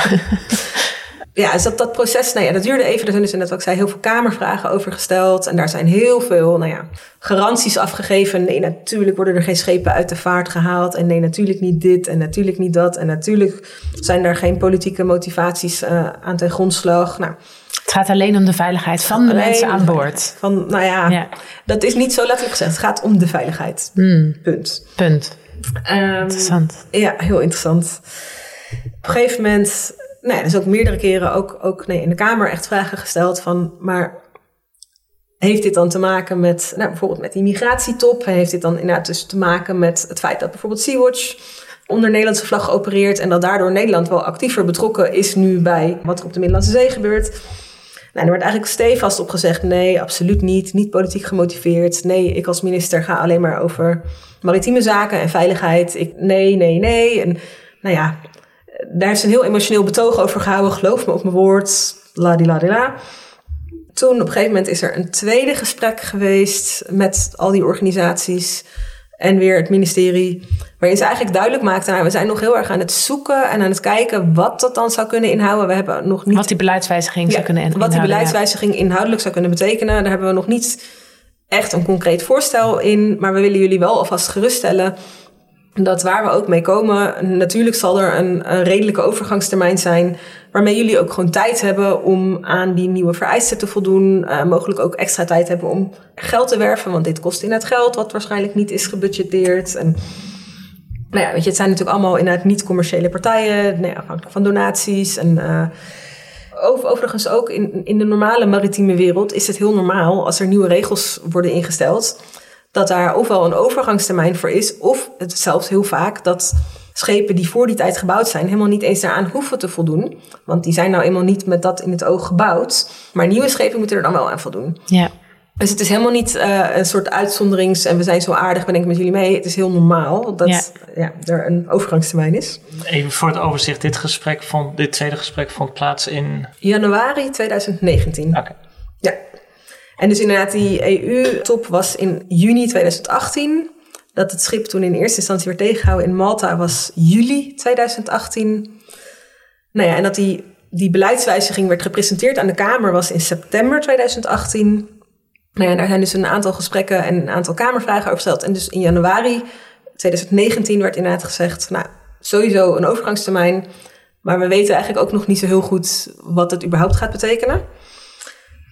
ja, dus dat, dat proces, nou ja, dat duurde even. Er zijn dus net wat ik zei, heel veel kamervragen over gesteld. En daar zijn heel veel, nou ja, garanties afgegeven. Nee, natuurlijk worden er geen schepen uit de vaart gehaald. En nee, natuurlijk niet dit en natuurlijk niet dat. En natuurlijk zijn er geen politieke motivaties uh, aan ten grondslag. Nou, het gaat alleen om de veiligheid van de mensen aan boord. Van, nou ja, ja, dat is niet zo letterlijk gezegd. Het gaat om de veiligheid. Hmm. Punt. Punt. Um, interessant. Ja, heel interessant. Op een gegeven moment nou dus ook meerdere keren ook, ook nee, in de Kamer echt vragen gesteld van, maar heeft dit dan te maken met, nou, bijvoorbeeld met die migratietop? Heeft dit dan inderdaad dus te maken met het feit dat bijvoorbeeld Sea-Watch onder Nederlandse vlag opereert en dat daardoor Nederland wel actiever betrokken is nu bij wat er op de Middellandse Zee gebeurt? Nou, er werd eigenlijk stevast op gezegd: nee, absoluut niet. Niet politiek gemotiveerd. Nee, ik als minister ga alleen maar over maritieme zaken en veiligheid. Ik, nee, nee, nee. En nou ja, daar is een heel emotioneel betoog over gehouden. Geloof me op mijn woord. La di la di la. Toen op een gegeven moment is er een tweede gesprek geweest met al die organisaties en weer het ministerie. Waarin ze eigenlijk duidelijk maakten, nou, we zijn nog heel erg aan het zoeken en aan het kijken wat dat dan zou kunnen inhouden. We hebben nog niet. Wat die beleidswijziging zou kunnen inhouden. Wat die beleidswijziging inhoudelijk zou kunnen betekenen. Daar hebben we nog niet echt een concreet voorstel in. Maar we willen jullie wel alvast geruststellen dat waar we ook mee komen, natuurlijk zal er een, een, redelijke overgangstermijn zijn. Waarmee jullie ook gewoon tijd hebben om aan die nieuwe vereisten te voldoen. Uh, mogelijk ook extra tijd hebben om geld te werven, want dit kost inderdaad geld, wat waarschijnlijk niet is gebudgeteerd. En nou ja, weet je, het zijn natuurlijk allemaal inderdaad niet-commerciële partijen, nou ja, afhankelijk van donaties. En uh, overigens ook in, in de normale maritieme wereld is het heel normaal als er nieuwe regels worden ingesteld dat daar ofwel een overgangstermijn voor is, of het zelfs heel vaak dat schepen die voor die tijd gebouwd zijn, helemaal niet eens daaraan hoeven te voldoen. Want die zijn nou eenmaal niet met dat in het oog gebouwd. Maar nieuwe schepen moeten er dan wel aan voldoen. Ja. Dus het is helemaal niet uh, een soort uitzonderings en we zijn zo aardig, we denken met jullie mee. Het is heel normaal dat ja. ja. er een overgangstermijn is. Even voor het overzicht, dit gesprek vond, dit tweede gesprek vond plaats in... Januari 2019. Oké. Ja. En dus inderdaad, die EU-top was in juni 2018. Dat het schip toen in eerste instantie werd tegengehouden in Malta was juli 2018. Nou ja, en dat die, die beleidswijziging werd gepresenteerd aan de Kamer was in september 2018. Nou ja, daar zijn dus een aantal gesprekken en een aantal Kamervragen over gesteld. En dus in januari 2019 werd inderdaad gezegd, nou, sowieso een overgangstermijn. Maar we weten eigenlijk ook nog niet zo heel goed wat het überhaupt gaat betekenen.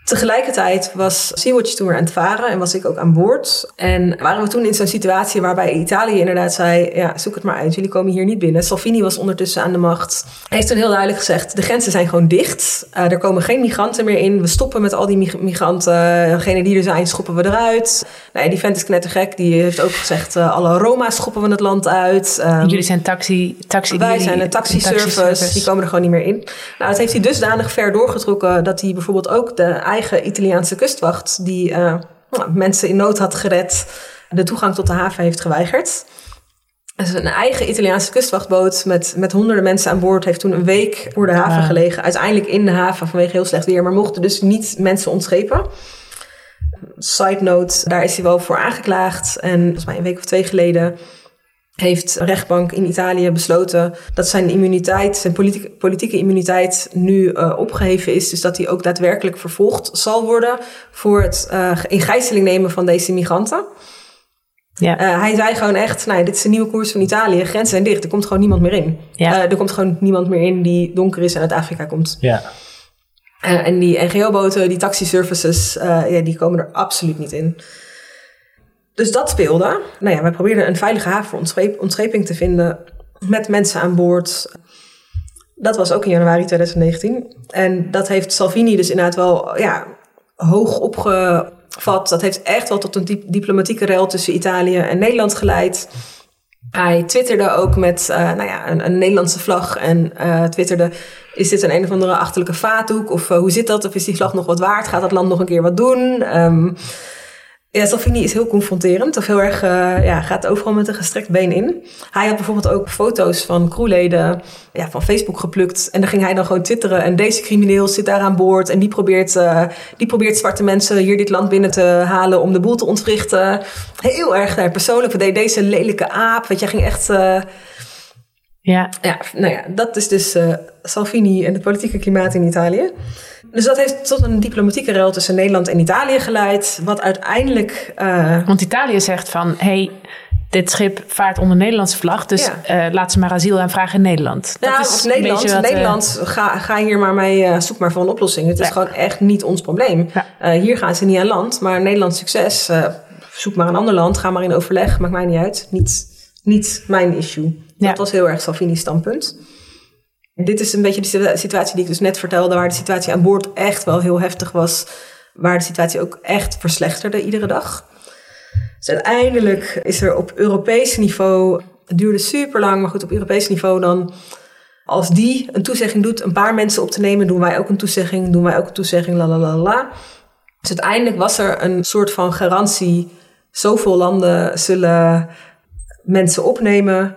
Tegelijkertijd was Sea-Watch toen weer aan het varen en was ik ook aan boord. En waren we toen in zo'n situatie waarbij Italië inderdaad zei... ja, zoek het maar uit, jullie komen hier niet binnen. Salvini was ondertussen aan de macht. Hij heeft toen heel duidelijk gezegd, de grenzen zijn gewoon dicht. Uh, er komen geen migranten meer in. We stoppen met al die migranten. Degene die er zijn, schoppen we eruit. Nou, die vent is knettergek. Die heeft ook gezegd, uh, alle Roma's schoppen we het land uit. Um, jullie zijn taxi... taxi wij zijn een taxiservice. Taxi die komen er gewoon niet meer in. Nou, dat heeft hij dusdanig ver doorgetrokken... dat hij bijvoorbeeld ook de eigen Italiaanse kustwacht, die uh, mensen in nood had gered, de toegang tot de haven heeft geweigerd. Dus een eigen Italiaanse kustwachtboot met, met honderden mensen aan boord heeft toen een week voor de haven gelegen. Uiteindelijk in de haven vanwege heel slecht weer, maar mochten dus niet mensen ontschepen. Side note, daar is hij wel voor aangeklaagd. En volgens mij een week of twee geleden heeft een rechtbank in Italië besloten dat zijn immuniteit, zijn politieke, politieke immuniteit nu uh, opgeheven is. Dus dat hij ook daadwerkelijk vervolgd zal worden voor het uh, in gijzeling nemen van deze migranten. Ja. Uh, hij zei gewoon echt, nou, dit is een nieuwe koers van Italië, grenzen zijn dicht, er komt gewoon niemand meer in. Ja. er komt gewoon niemand meer in die donker is en uit Afrika komt. Ja. en die NGO-boten, die taxiservices, ja, die komen er absoluut niet in. Dus dat speelde. Nou ja, wij probeerden een veilige haven voor ontschep ontscheping te vinden met mensen aan boord. Dat was ook in januari 2019. En dat heeft Salvini dus inderdaad wel ja, hoog opgevat. Dat heeft echt wel tot een diplomatieke rel tussen Italië en Nederland geleid. Hij twitterde ook met uh, nou ja, een, Nederlandse vlag en uh, twitterde... is dit een een of andere achterlijke vaatdoek? Of uh, hoe zit dat? Of is die vlag nog wat waard? Gaat dat land nog een keer wat doen? Um, ja, Salvini is heel confronterend. Of heel erg, uh, ja, gaat overal met een gestrekt been in. Hij had bijvoorbeeld ook foto's van crewleden ja, van Facebook geplukt. En dan ging hij dan gewoon twitteren. En deze crimineel zit daar aan boord. En die probeert, uh, die probeert zwarte mensen hier dit land binnen te halen om de boel te ontwrichten. Heel erg uh, persoonlijk. Deze lelijke aap. Weet je, ging echt... ja. ja, nou ja, dat is dus Salvini en het politieke klimaat in Italië. Dus dat heeft tot een diplomatieke ruil tussen Nederland en Italië geleid. Wat uiteindelijk. Uh... Want Italië zegt van: hey, dit schip vaart onder Nederlandse vlag, dus ja. uh, laat ze maar asiel aanvragen in Nederland. Dat ja, is Nederland, wat, Nederland ga, ga hier maar mee, zoek maar voor een oplossing. Het is gewoon echt niet ons probleem. Ja. hier gaan ze niet aan land, maar Nederlands succes. zoek maar een ander land, ga maar in overleg, maakt mij niet uit. Niet, niet mijn issue. Dat was heel erg Salvini's standpunt. Dit is een beetje de situatie die ik dus net vertelde, waar de situatie aan boord echt wel heel heftig was. Waar de situatie ook echt verslechterde iedere dag. Dus uiteindelijk is er op Europees niveau, het duurde super lang, maar goed, op Europees niveau dan. Als die een toezegging doet, een paar mensen op te nemen, doen wij ook een toezegging, doen wij ook een toezegging, la la la la. Dus uiteindelijk was er een soort van garantie. Zoveel landen zullen mensen opnemen.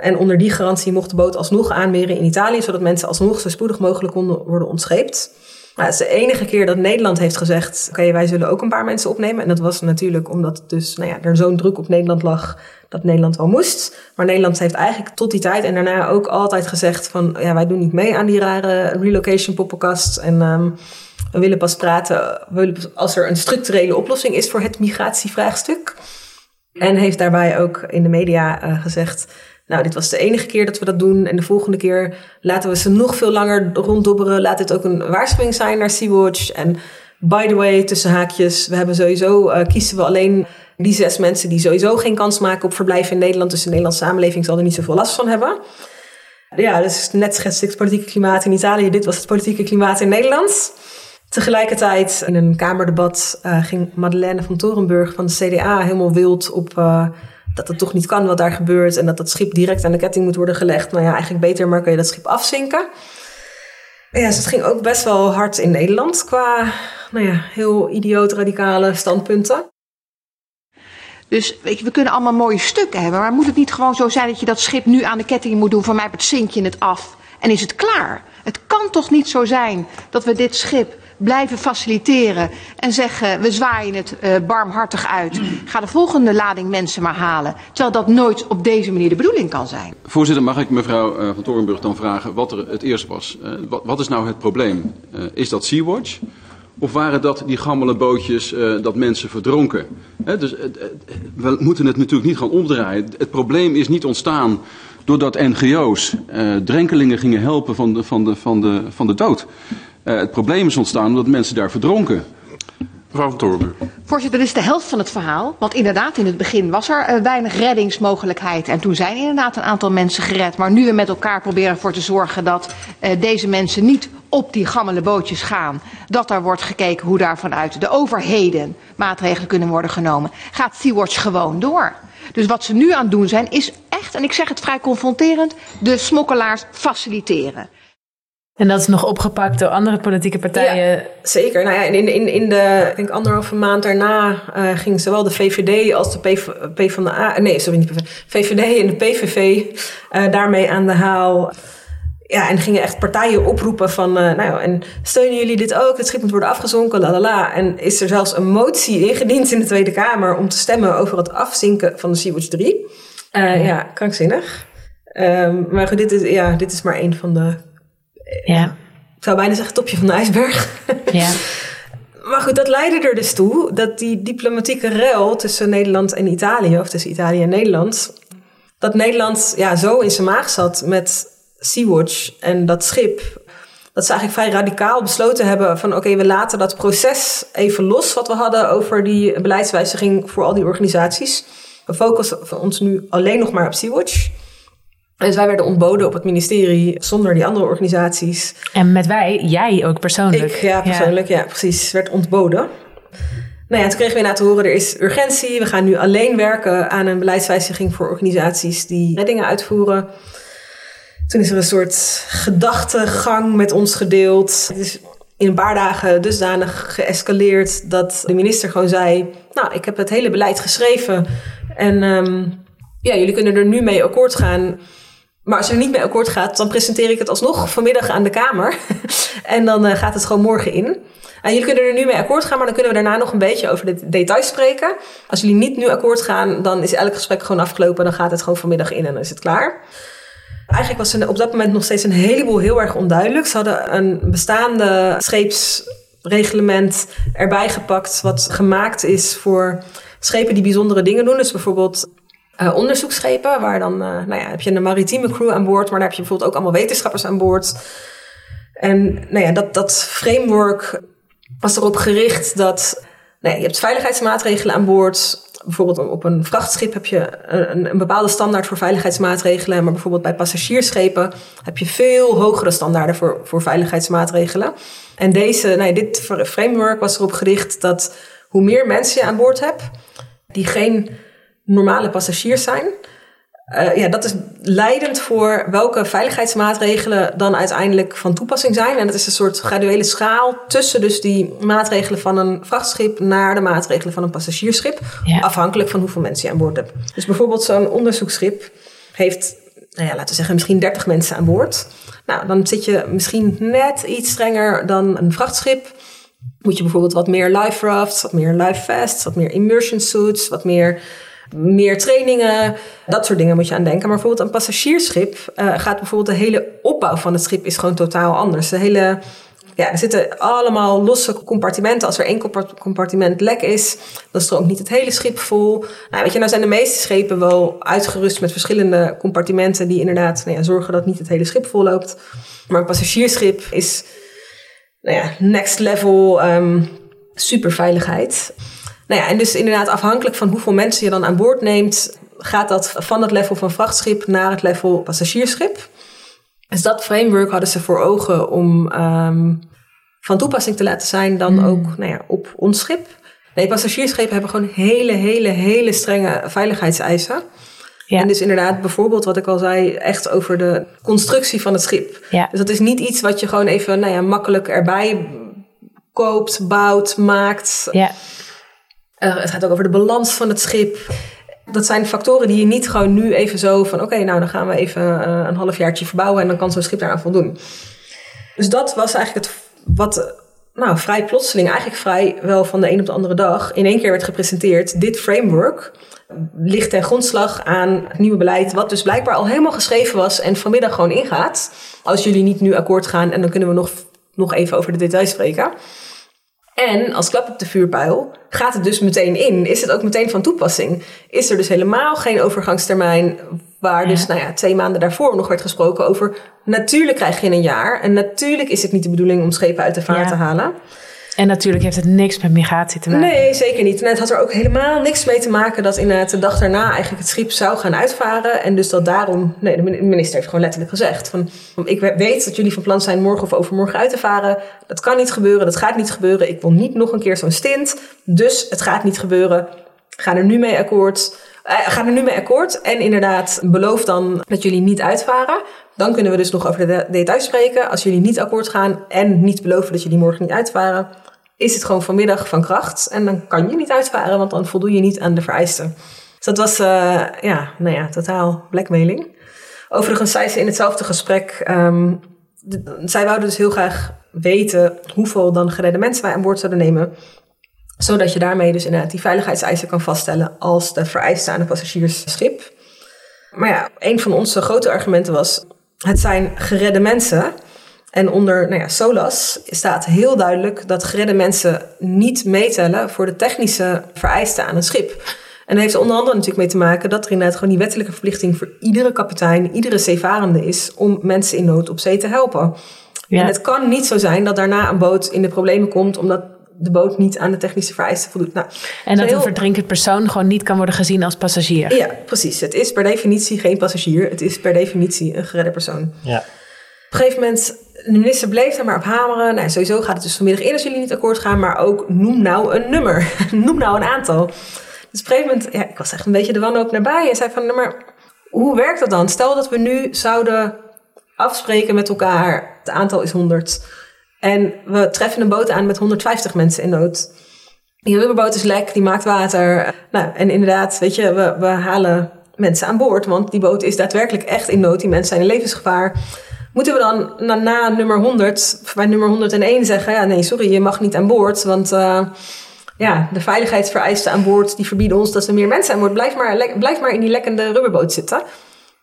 En onder die garantie mocht de boot alsnog aanmeren in Italië, zodat mensen alsnog zo spoedig mogelijk konden worden ontscheept. Maar het is de enige keer dat Nederland heeft gezegd: oké, wij zullen ook een paar mensen opnemen. En dat was natuurlijk omdat dus, nou ja, er zo'n druk op Nederland lag dat Nederland wel moest. Maar Nederland heeft eigenlijk tot die tijd en daarna ook altijd gezegd: van ja, wij doen niet mee aan die rare relocation poppenkast. En um, we willen pas praten als er een structurele oplossing is voor het migratievraagstuk. En heeft daarbij ook in de media uh, gezegd: nou, dit was de enige keer dat we dat doen. En de volgende keer laten we ze nog veel langer ronddobberen. Laat dit ook een waarschuwing zijn naar Sea-Watch. En by the way, tussen haakjes, we hebben sowieso, uh, kiezen we alleen die zes mensen die sowieso geen kans maken op verblijf in Nederland. Dus de Nederlandse samenleving zal er niet zoveel last van hebben. Ja, dus net schets ik het politieke klimaat in Italië. Dit was het politieke klimaat in Nederland. Tegelijkertijd in een kamerdebat uh, ging Madeleine van Torenburg van de CDA helemaal wild op uh, dat het toch niet kan wat daar gebeurt en dat dat schip direct aan de ketting moet worden gelegd. Nou ja, eigenlijk beter, maar kun je dat schip afzinken. Ja, dus het ging ook best wel hard in Nederland qua nou ja, heel idioot radicale standpunten. Dus weet je, we kunnen allemaal mooie stukken hebben, maar moet het niet gewoon zo zijn dat je dat schip nu aan de ketting moet doen? Van mij zink je het af en is het klaar. Het kan toch niet zo zijn dat we dit schip blijven faciliteren en zeggen we zwaaien het uh, barmhartig uit. Ga de volgende lading mensen maar halen. Terwijl dat nooit op deze manier de bedoeling kan zijn. Voorzitter, mag ik mevrouw uh, van Torenburg dan vragen wat er het eerst was? Uh, wat, wat, is nou het probleem? is dat Sea-Watch? Of waren dat die gammele bootjes dat mensen verdronken? Dus we moeten het natuurlijk niet gaan omdraaien. Het probleem is niet ontstaan doordat NGO's drenkelingen gingen helpen van de, van de, van de, van de dood. Het probleem is ontstaan omdat mensen daar verdronken. Mevrouw van Torenburg. Voorzitter, dat is de helft van het verhaal. Want inderdaad, in het begin was er uh, weinig reddingsmogelijkheid. En toen zijn inderdaad een aantal mensen gered. Maar nu we met elkaar proberen ervoor te zorgen dat uh, deze mensen niet op die gammele bootjes gaan. Dat daar wordt gekeken hoe daar vanuit de overheden maatregelen kunnen worden genomen. Gaat Sea-Watch gewoon door. Dus wat ze nu aan het doen zijn, is echt, en ik zeg het vrij confronterend, de smokkelaars faciliteren. En dat is nog opgepakt door andere politieke partijen. Ja, zeker. Nou ja, in, in, in de, ik denk anderhalve maand daarna uh, ging zowel de VVD als de PV, P van de A, nee, sorry, niet PV, VVD en de PVV uh, daarmee aan de haal. Ja, en gingen echt partijen oproepen van, uh, nou en steunen jullie dit ook? Het schip moet worden afgezonken, la la la. En is er zelfs een motie ingediend in de Tweede Kamer om te stemmen over het afzinken van de Sea-Watch 3. ja, krankzinnig. Um, maar goed, dit is, ja, dit is maar een van de ja. Ik zou bijna zeggen topje van de ijsberg. Ja. maar goed, dat leidde er dus toe dat die diplomatieke ruil tussen Nederland en Italië, of tussen Italië en Nederland, dat Nederland ja, zo in zijn maag zat met Sea-Watch en dat schip. Dat ze eigenlijk vrij radicaal besloten hebben van oké, we laten dat proces even los wat we hadden over die beleidswijziging voor al die organisaties. We focussen ons nu alleen nog maar op Sea-Watch. Dus wij werden ontboden op het ministerie zonder die andere organisaties. En met wij, jij ook persoonlijk. Ik, ja, persoonlijk, ja, ja precies. Werd ontboden. Nou ja, toen kregen we inderdaad te horen, er is urgentie. We gaan nu alleen werken aan een beleidswijziging voor organisaties die reddingen uitvoeren. Toen is er een soort gedachtegang met ons gedeeld. Het is in een paar dagen dusdanig geëscaleerd dat de minister gewoon zei... nou, ik heb het hele beleid geschreven en um, ja, jullie kunnen er nu mee akkoord gaan... Maar als je er niet mee akkoord gaat, dan presenteer ik het alsnog vanmiddag aan de Kamer. en dan uh, gaat het gewoon morgen in. En jullie kunnen er nu mee akkoord gaan, maar dan kunnen we daarna nog een beetje over de details spreken. Als jullie niet nu akkoord gaan, dan is elk gesprek gewoon afgelopen. Dan gaat het gewoon vanmiddag in en dan is het klaar. Eigenlijk was er op dat moment nog steeds een heleboel heel erg onduidelijk. Ze hadden een bestaande scheepsreglement erbij gepakt, wat gemaakt is voor schepen die bijzondere dingen doen. Dus bijvoorbeeld uh, onderzoeksschepen, waar dan uh, nou ja, heb je een maritieme crew aan boord, maar daar heb je bijvoorbeeld ook allemaal wetenschappers aan boord. En nou ja, dat, dat framework was erop gericht dat nee, je hebt veiligheidsmaatregelen aan boord. Bijvoorbeeld op een vrachtschip heb je een, een, bepaalde standaard voor veiligheidsmaatregelen. Maar bijvoorbeeld bij passagiersschepen heb je veel hogere standaarden voor, voor veiligheidsmaatregelen. En deze, nou dit framework was erop gericht dat hoe meer mensen je aan boord hebt, die geen normale passagiers zijn. Uh, ja, dat is leidend voor welke veiligheidsmaatregelen dan uiteindelijk van toepassing zijn. En dat is een soort graduele schaal tussen dus die maatregelen van een vrachtschip naar de maatregelen van een passagiersschip. Ja. Afhankelijk van hoeveel mensen je aan boord hebt. Dus bijvoorbeeld zo'n onderzoeksschip heeft, nou ja, laten we zeggen, misschien 30 mensen aan boord. Nou, dan zit je misschien net iets strenger dan een vrachtschip. Moet je bijvoorbeeld wat meer life rafts, wat meer life vests, wat meer immersion suits, wat meer meer trainingen, dat soort dingen moet je aan denken. Maar bijvoorbeeld een passagiersschip uh, gaat bijvoorbeeld de hele opbouw van het schip is gewoon totaal anders. De hele ja, er zitten allemaal losse compartimenten. Als er één compartiment lek is, dan stroomt niet het hele schip vol. Nou, weet je, nou zijn de meeste schepen wel uitgerust met verschillende compartimenten die inderdaad nou ja, zorgen dat niet het hele schip vol loopt. Maar een passagiersschip is nou ja, next level um, superveiligheid. Nou ja, en dus inderdaad afhankelijk van hoeveel mensen je dan aan boord neemt, gaat dat van het level van vrachtschip naar het level passagiersschip. Dus dat framework hadden ze voor ogen om um, van toepassing te laten zijn dan hmm. ook nou ja, op ons schip. Nee, passagiersschepen hebben gewoon hele, hele, hele strenge veiligheidseisen. Ja. En dus inderdaad, bijvoorbeeld wat ik al zei, echt over de constructie van het schip. Ja. Dus dat is niet iets wat je gewoon even nou ja, makkelijk erbij koopt, bouwt, maakt. Ja. Uh, het gaat ook over de balans van het schip. Dat zijn factoren die je niet gewoon nu even zo van... oké, nou dan gaan we even uh, een halfjaartje verbouwen... en dan kan zo'n schip daaraan voldoen. Dus dat was eigenlijk het wat nou, vrij plotseling... eigenlijk vrij wel van de een op de andere dag... in één keer werd gepresenteerd. Dit framework ligt ten grondslag aan het nieuwe beleid... wat dus blijkbaar al helemaal geschreven was... en vanmiddag gewoon ingaat. Als jullie niet nu akkoord gaan... en dan kunnen we nog, nog even over de details spreken... En als klap op de vuurpijl gaat het dus meteen in. Is het ook meteen van toepassing? Is er dus helemaal geen overgangstermijn waar dus nou ja, twee maanden daarvoor nog werd gesproken over... natuurlijk krijg je een jaar en natuurlijk is het niet de bedoeling om schepen uit de vaart Ja. te halen. En natuurlijk heeft het niks met migratie te maken. Nee, zeker niet. En het had er ook helemaal niks mee te maken dat inderdaad de dag daarna eigenlijk het schip zou gaan uitvaren. En dus dat daarom, nee, de minister heeft gewoon letterlijk gezegd van, ik weet dat jullie van plan zijn morgen of overmorgen uit te varen. Dat kan niet gebeuren, dat gaat niet gebeuren. Ik wil niet nog een keer zo'n stint, dus het gaat niet gebeuren. Ga er nu mee akkoord. Eh, ga er nu mee akkoord en inderdaad beloof dan dat jullie niet uitvaren. Dan kunnen we dus nog over de de- details spreken. Als jullie niet akkoord gaan en niet beloven dat jullie morgen niet uitvaren, is het gewoon vanmiddag van kracht. En dan kan je niet uitvaren, want dan voldoe je niet aan de vereisten. Dus dat was, eh, ja, nou ja, totaal blackmailing. Overigens zei ze in hetzelfde gesprek, ehm, zij wouden dus heel graag weten hoeveel dan geredde mensen wij aan boord zouden nemen. Zodat je daarmee dus inderdaad die veiligheidseisen kan vaststellen als de vereisten aan een passagiersschip. Maar ja, een van onze grote argumenten was, het zijn geredde mensen. En onder nou ja, SOLAS staat heel duidelijk dat geredde mensen niet meetellen voor de technische vereisten aan een schip. En daar heeft er onder andere natuurlijk mee te maken dat er inderdaad gewoon die wettelijke verplichting voor iedere kapitein, iedere zeevarende is om mensen in nood op zee te helpen. Ja. En het kan niet zo zijn dat daarna een boot in de problemen komt omdat de boot niet aan de technische vereisten voldoet. Nou, En dat heel- een verdrinkend persoon gewoon niet kan worden gezien als passagier. Ja, precies. Het is per definitie geen passagier. Het is per definitie een geredde persoon. Ja. Op een gegeven moment, de minister bleef daar maar op hameren. Nou, sowieso gaat het dus vanmiddag in als jullie niet akkoord gaan, maar ook noem nou een nummer. noem nou een aantal. Dus op een gegeven moment, ja, ik was echt een beetje de wanhoop nabij. En zei van, nou, maar hoe werkt dat dan? Stel dat we nu zouden afspreken met elkaar, het aantal is 100. En we treffen een boot aan met 150 mensen in nood. Die rubberboot is lek, die maakt water. Nou, en inderdaad, weet je, we, we halen mensen aan boord, want die boot is daadwerkelijk echt in nood. Die mensen zijn in levensgevaar. Moeten we dan na, na nummer 100, of bij nummer 101 zeggen, ja nee, sorry, je mag niet aan boord, want eh, ja, de veiligheidsvereisten aan boord, die verbieden ons dat er meer mensen aan boord. Blijf maar, blijf maar in die lekkende rubberboot zitten.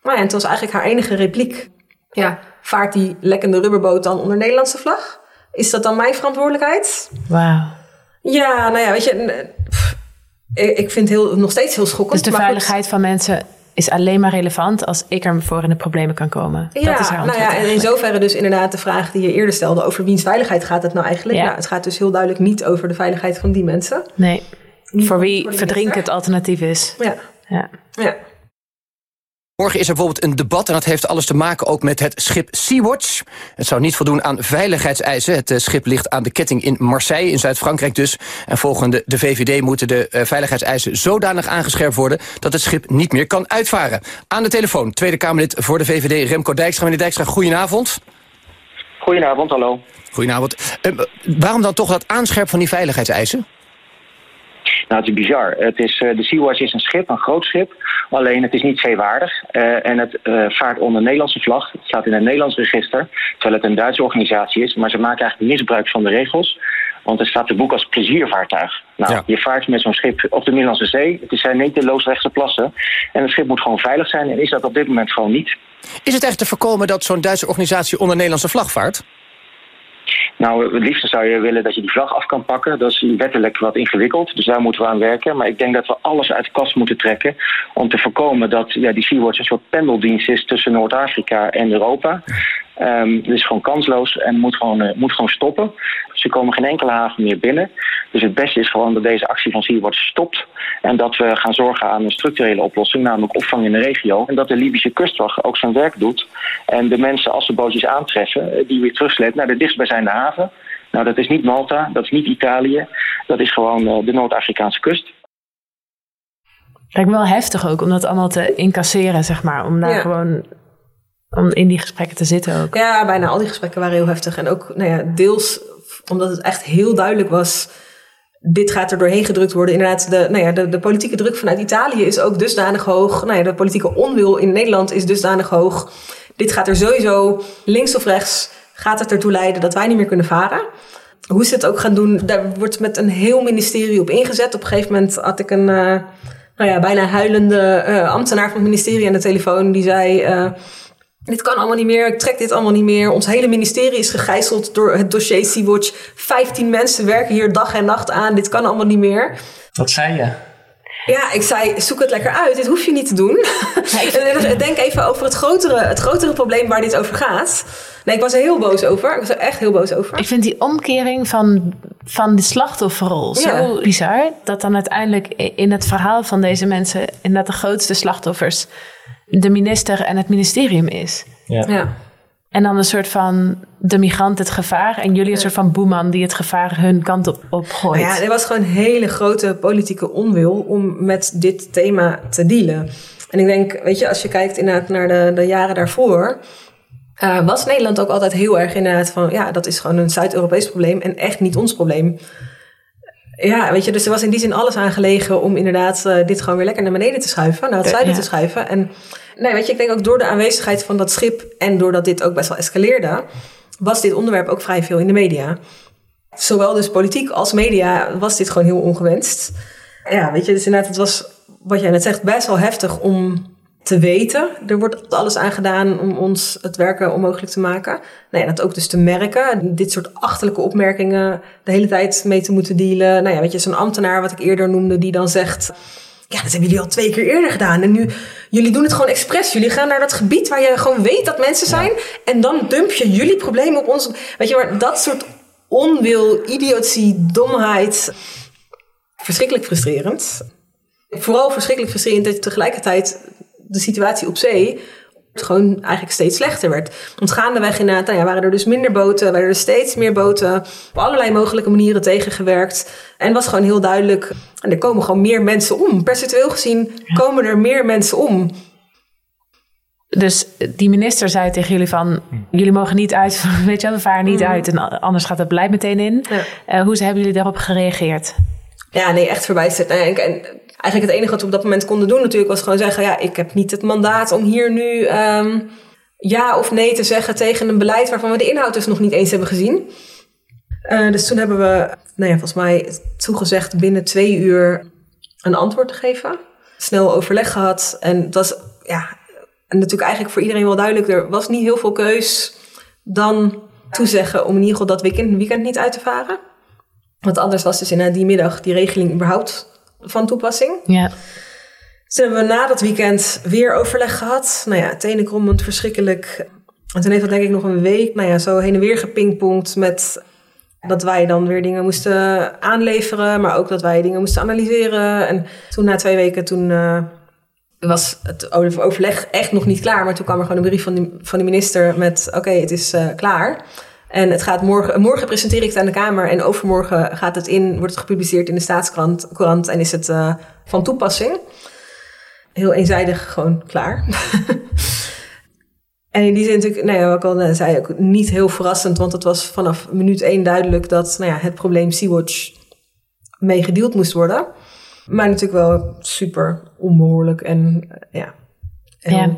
Nou ja, en het was eigenlijk haar enige repliek. Ja, vaart die lekkende rubberboot dan onder Nederlandse vlag? Is dat dan mijn verantwoordelijkheid? Wauw. Ja, nou ja, weet je, pff, ik vind het heel, nog steeds heel schokkend. Dus de maar goed. veiligheid van mensen is alleen maar relevant als ik er voor in de problemen kan komen. Ja, dat is haar nou ja, en in eigenlijk. zoverre dus inderdaad de vraag die je eerder stelde over wiens veiligheid gaat het nou eigenlijk? Ja. Nou, het gaat dus heel duidelijk niet over de veiligheid van die mensen. Nee, voor wie voor verdrinken het alternatief is. Ja, Ja. ja. Morgen is er bijvoorbeeld een debat en dat heeft alles te maken ook met het schip Sea-Watch. Het zou niet voldoen aan veiligheidseisen. Het eh, schip ligt aan de ketting in Marseille, in Zuid-Frankrijk dus. En volgens de, de VVD moeten de eh, veiligheidseisen zodanig aangescherpt worden... dat het schip niet meer kan uitvaren. Aan de telefoon, Tweede Kamerlid voor de VVD, Remco Dijkstra. Meneer Dijkstra, goedenavond. Goedenavond, hallo. Goedenavond. Eh, waarom dan toch dat aanscherpen van die veiligheidseisen? Nou, het is bizar. Het is, eh, de Sea-Watch is een schip, een groot schip. Alleen het is niet zeewaardig. Eh, en het eh, vaart onder Nederlandse vlag. Het staat in een Nederlands register. Terwijl het een Duitse organisatie is. Maar ze maken eigenlijk misbruik van de regels. Want het staat te boek als pleziervaartuig. Nou, Ja. je vaart met zo'n schip op de Middellandse Zee. Het zijn niet de loosrechtse plassen. En het schip moet gewoon veilig zijn. En is dat op dit moment gewoon niet. Is het echt te voorkomen dat zo'n Duitse organisatie onder Nederlandse vlag vaart? Nou, het liefste zou je willen dat je die vlag af kan pakken. Dat is wettelijk wat ingewikkeld, dus daar moeten we aan werken. Maar ik denk dat we alles uit de kast moeten trekken om te voorkomen dat ja, die Sea-Watch een soort pendeldienst is tussen Noord-Afrika en Europa. Ehm het is gewoon kansloos en moet gewoon, eh, moet gewoon stoppen. Ze komen geen enkele haven meer binnen. Dus het beste is gewoon dat deze actie van Sea-Watch stopt. En dat we gaan zorgen aan een structurele oplossing, namelijk opvang in de regio. En dat de Libische kustwacht ook zijn werk doet. En de mensen, als ze bootjes aantreffen, eh, die weer terugsleept naar de dichtstbijzijnde haven. Nou, dat is niet Malta, dat is niet Italië. Dat is gewoon eh, de Noord-Afrikaanse kust. Lijkt me wel heftig ook om dat allemaal te incasseren, zeg maar. Om daar Ja. gewoon om in die gesprekken te zitten ook. Ja, bijna al die gesprekken waren heel heftig. En ook nou ja, deels omdat het echt heel duidelijk was... dit gaat er doorheen gedrukt worden. Inderdaad, de, nou ja, de, de politieke druk vanuit Italië is ook dusdanig hoog. Nou ja, de politieke onwil in Nederland is dusdanig hoog. Dit gaat er sowieso, links of rechts, gaat het ertoe leiden... dat wij niet meer kunnen varen. Hoe ze het ook gaan doen, daar wordt met een heel ministerie op ingezet. Op een gegeven moment had ik een... eh, nou ja, bijna huilende eh, ambtenaar van het ministerie aan de telefoon. Die zei... eh, dit kan allemaal niet meer, ik trek dit allemaal niet meer. Ons hele ministerie is gegijzeld door het dossier Sea-Watch. 15 mensen werken hier dag en nacht aan, dit kan allemaal niet meer. Wat zei je? Ja, ik zei, zoek het lekker uit. Dit hoef je niet te doen. En Denk even over het grotere, het grotere probleem waar dit over gaat. Nee, ik was er heel boos over. Ik was er echt heel boos over. Ik vind die omkering van, van de slachtofferrol zo bizar. Dat dan uiteindelijk in het verhaal van deze mensen... inderdaad de grootste slachtoffers de minister en het ministerium is. Ja. Ja. En dan een soort van de migrant het gevaar... en jullie een soort van boeman die het gevaar hun kant op, op gooit. Ja, er was gewoon een hele grote politieke onwil om met dit thema te dealen. En ik denk, weet je, als je kijkt inderdaad naar de, de jaren daarvoor, eh, was Nederland ook altijd heel erg inderdaad van, ja, dat is gewoon een Zuid-Europees probleem en echt niet ons probleem. Ja, weet je, dus er was in die zin alles aan gelegen om inderdaad eh, dit gewoon weer lekker naar beneden te schuiven, naar het zuiden Ja. te schuiven. En nee, weet je, ik denk ook door de aanwezigheid van dat schip en doordat dit ook best wel escaleerde, was dit onderwerp ook vrij veel in de media. Zowel dus politiek als media was dit gewoon heel ongewenst. Ja, weet je, dus inderdaad, het was wat jij net zegt, best wel heftig om te weten. Er wordt alles aan gedaan om ons het werken onmogelijk te maken. Nou ja, dat ook dus te merken. Dit soort achterlijke opmerkingen de hele tijd mee te moeten dealen. Nou ja, weet je, zo'n ambtenaar wat ik eerder noemde, die dan zegt... Ja, dat hebben jullie al twee keer eerder gedaan. En nu, jullie doen het gewoon expres. Jullie gaan naar dat gebied waar je gewoon weet dat mensen zijn. En dan dump je jullie problemen op ons. Weet je, maar dat soort onwil, idiotie, domheid. Verschrikkelijk frustrerend. Vooral verschrikkelijk frustrerend dat je tegelijkertijd de situatie op zee gewoon eigenlijk steeds slechter werd. Want gaandeweg inderdaad, nou ja, waren er dus minder boten, waren er steeds meer boten, op allerlei mogelijke manieren tegengewerkt. En was gewoon heel duidelijk, en er komen gewoon meer mensen om. Percentueel gezien komen er meer mensen om. Dus die minister zei tegen jullie van... jullie mogen niet uit, weet je wel, we varen niet uit... en anders gaat het beleid meteen in. Ja. Eh, hoe hebben jullie daarop gereageerd? Ja, nee, echt ja, en, en eigenlijk het enige wat we op dat moment konden doen natuurlijk was gewoon zeggen... ja, ik heb niet het mandaat om hier nu ehm, ja of nee te zeggen tegen een beleid... waarvan we de inhoud dus nog niet eens hebben gezien. Eh, dus toen hebben we, nou ja, volgens mij toegezegd binnen twee uur een antwoord te geven. Snel overleg gehad en het was, ja, en natuurlijk eigenlijk voor iedereen wel duidelijk... er was niet heel veel keus dan toezeggen om in ieder geval dat weekend, weekend niet uit te varen... Want anders was dus inderdaad die middag die regeling überhaupt van toepassing. Ja. Dus toen hebben we na dat weekend weer overleg gehad. Nou ja, tenenkrommend, verschrikkelijk. En toen heeft dat denk ik nog een week, nou ja, zo heen en weer gepingpongd met dat wij dan weer dingen moesten aanleveren, maar ook dat wij dingen moesten analyseren. En toen na twee weken, toen eh, was het overleg echt nog niet klaar, maar toen kwam er gewoon een brief van de, van de minister met, oké, het is eh, klaar. En het gaat morgen, morgen presenteer ik het aan de Kamer en overmorgen gaat het in, wordt het gepubliceerd in de staatskrant krant, en is het eh, van toepassing. Heel eenzijdig gewoon klaar. en in die zin natuurlijk, nou ja, wat ik al net zei, ook niet heel verrassend, want het was vanaf minuut één duidelijk dat nou ja, het probleem Sea-Watch mee gedeeld moest worden. Maar natuurlijk wel super onbehoorlijk en eh, ja, heel, Ja.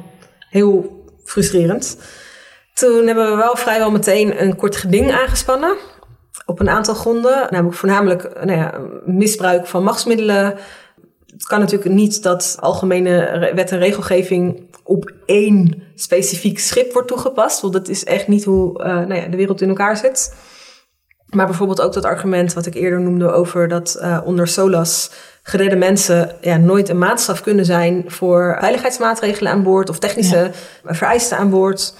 heel frustrerend. Toen hebben we wel vrijwel meteen een kort geding aangespannen. Op een aantal gronden. Namelijk voornamelijk nou ja, misbruik van machtsmiddelen. Het kan natuurlijk niet dat algemene wet en regelgeving op één specifiek schip wordt toegepast. Want dat is echt niet hoe eh, nou ja, de wereld in elkaar zit. Maar bijvoorbeeld ook dat argument wat ik eerder noemde over dat eh, onder SOLAS geredde mensen ja, nooit een maatstaf kunnen zijn voor veiligheidsmaatregelen aan boord of technische vereisten aan boord.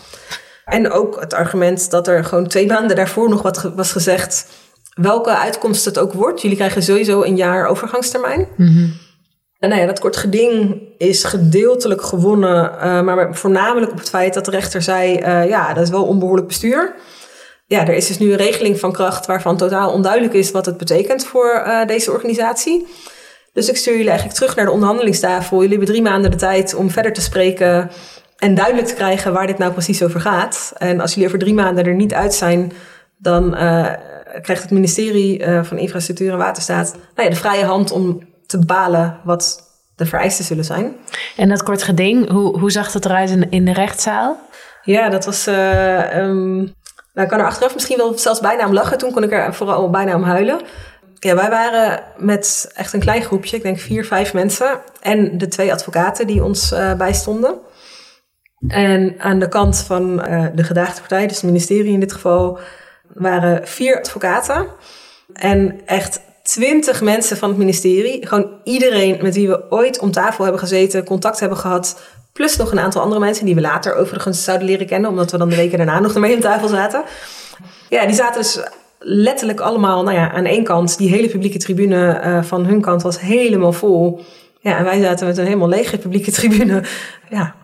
En ook het argument dat er gewoon twee maanden daarvoor nog wat ge- was gezegd. Welke uitkomst het ook wordt, jullie krijgen sowieso een jaar overgangstermijn. En nou ja, dat kort geding is gedeeltelijk gewonnen, eh, maar voornamelijk op het feit dat de rechter zei: eh, ja, dat is wel onbehoorlijk bestuur. Ja, er is dus nu een regeling van kracht waarvan totaal onduidelijk is wat het betekent voor eh, deze organisatie. Dus ik stuur jullie eigenlijk terug naar de onderhandelingstafel. Jullie hebben drie maanden de tijd om verder te spreken en duidelijk te krijgen waar dit nou precies over gaat. En als jullie over drie maanden er niet uit zijn, dan eh, krijgt het ministerie eh, van Infrastructuur en Waterstaat nou ja, de vrije hand om te bepalen wat de vereisten zullen zijn. En dat kort geding, hoe, hoe zag dat eruit in, in de rechtszaal? Ja, dat was. eh, ehm, nou, ik kan er achteraf misschien wel zelfs bijna om lachen. Toen kon ik er vooral bijna om huilen. Ja, wij waren met echt een klein groepje, ik denk vier, vijf mensen. En de twee advocaten die ons bijstonden. En aan de kant van uh, de gedaagde partij, dus het ministerie in dit geval, waren vier advocaten. En echt twintig mensen van het ministerie. Gewoon iedereen met wie we ooit om tafel hebben gezeten, contact hebben gehad. Plus nog een aantal andere mensen die we later overigens zouden leren kennen, omdat we dan de weken daarna nog ermee om tafel zaten. Ja, die zaten dus letterlijk allemaal, nou ja, aan één kant, die hele publieke tribune uh, van hun kant was helemaal vol. Ja, en wij zaten met een helemaal lege publieke tribune. Ja,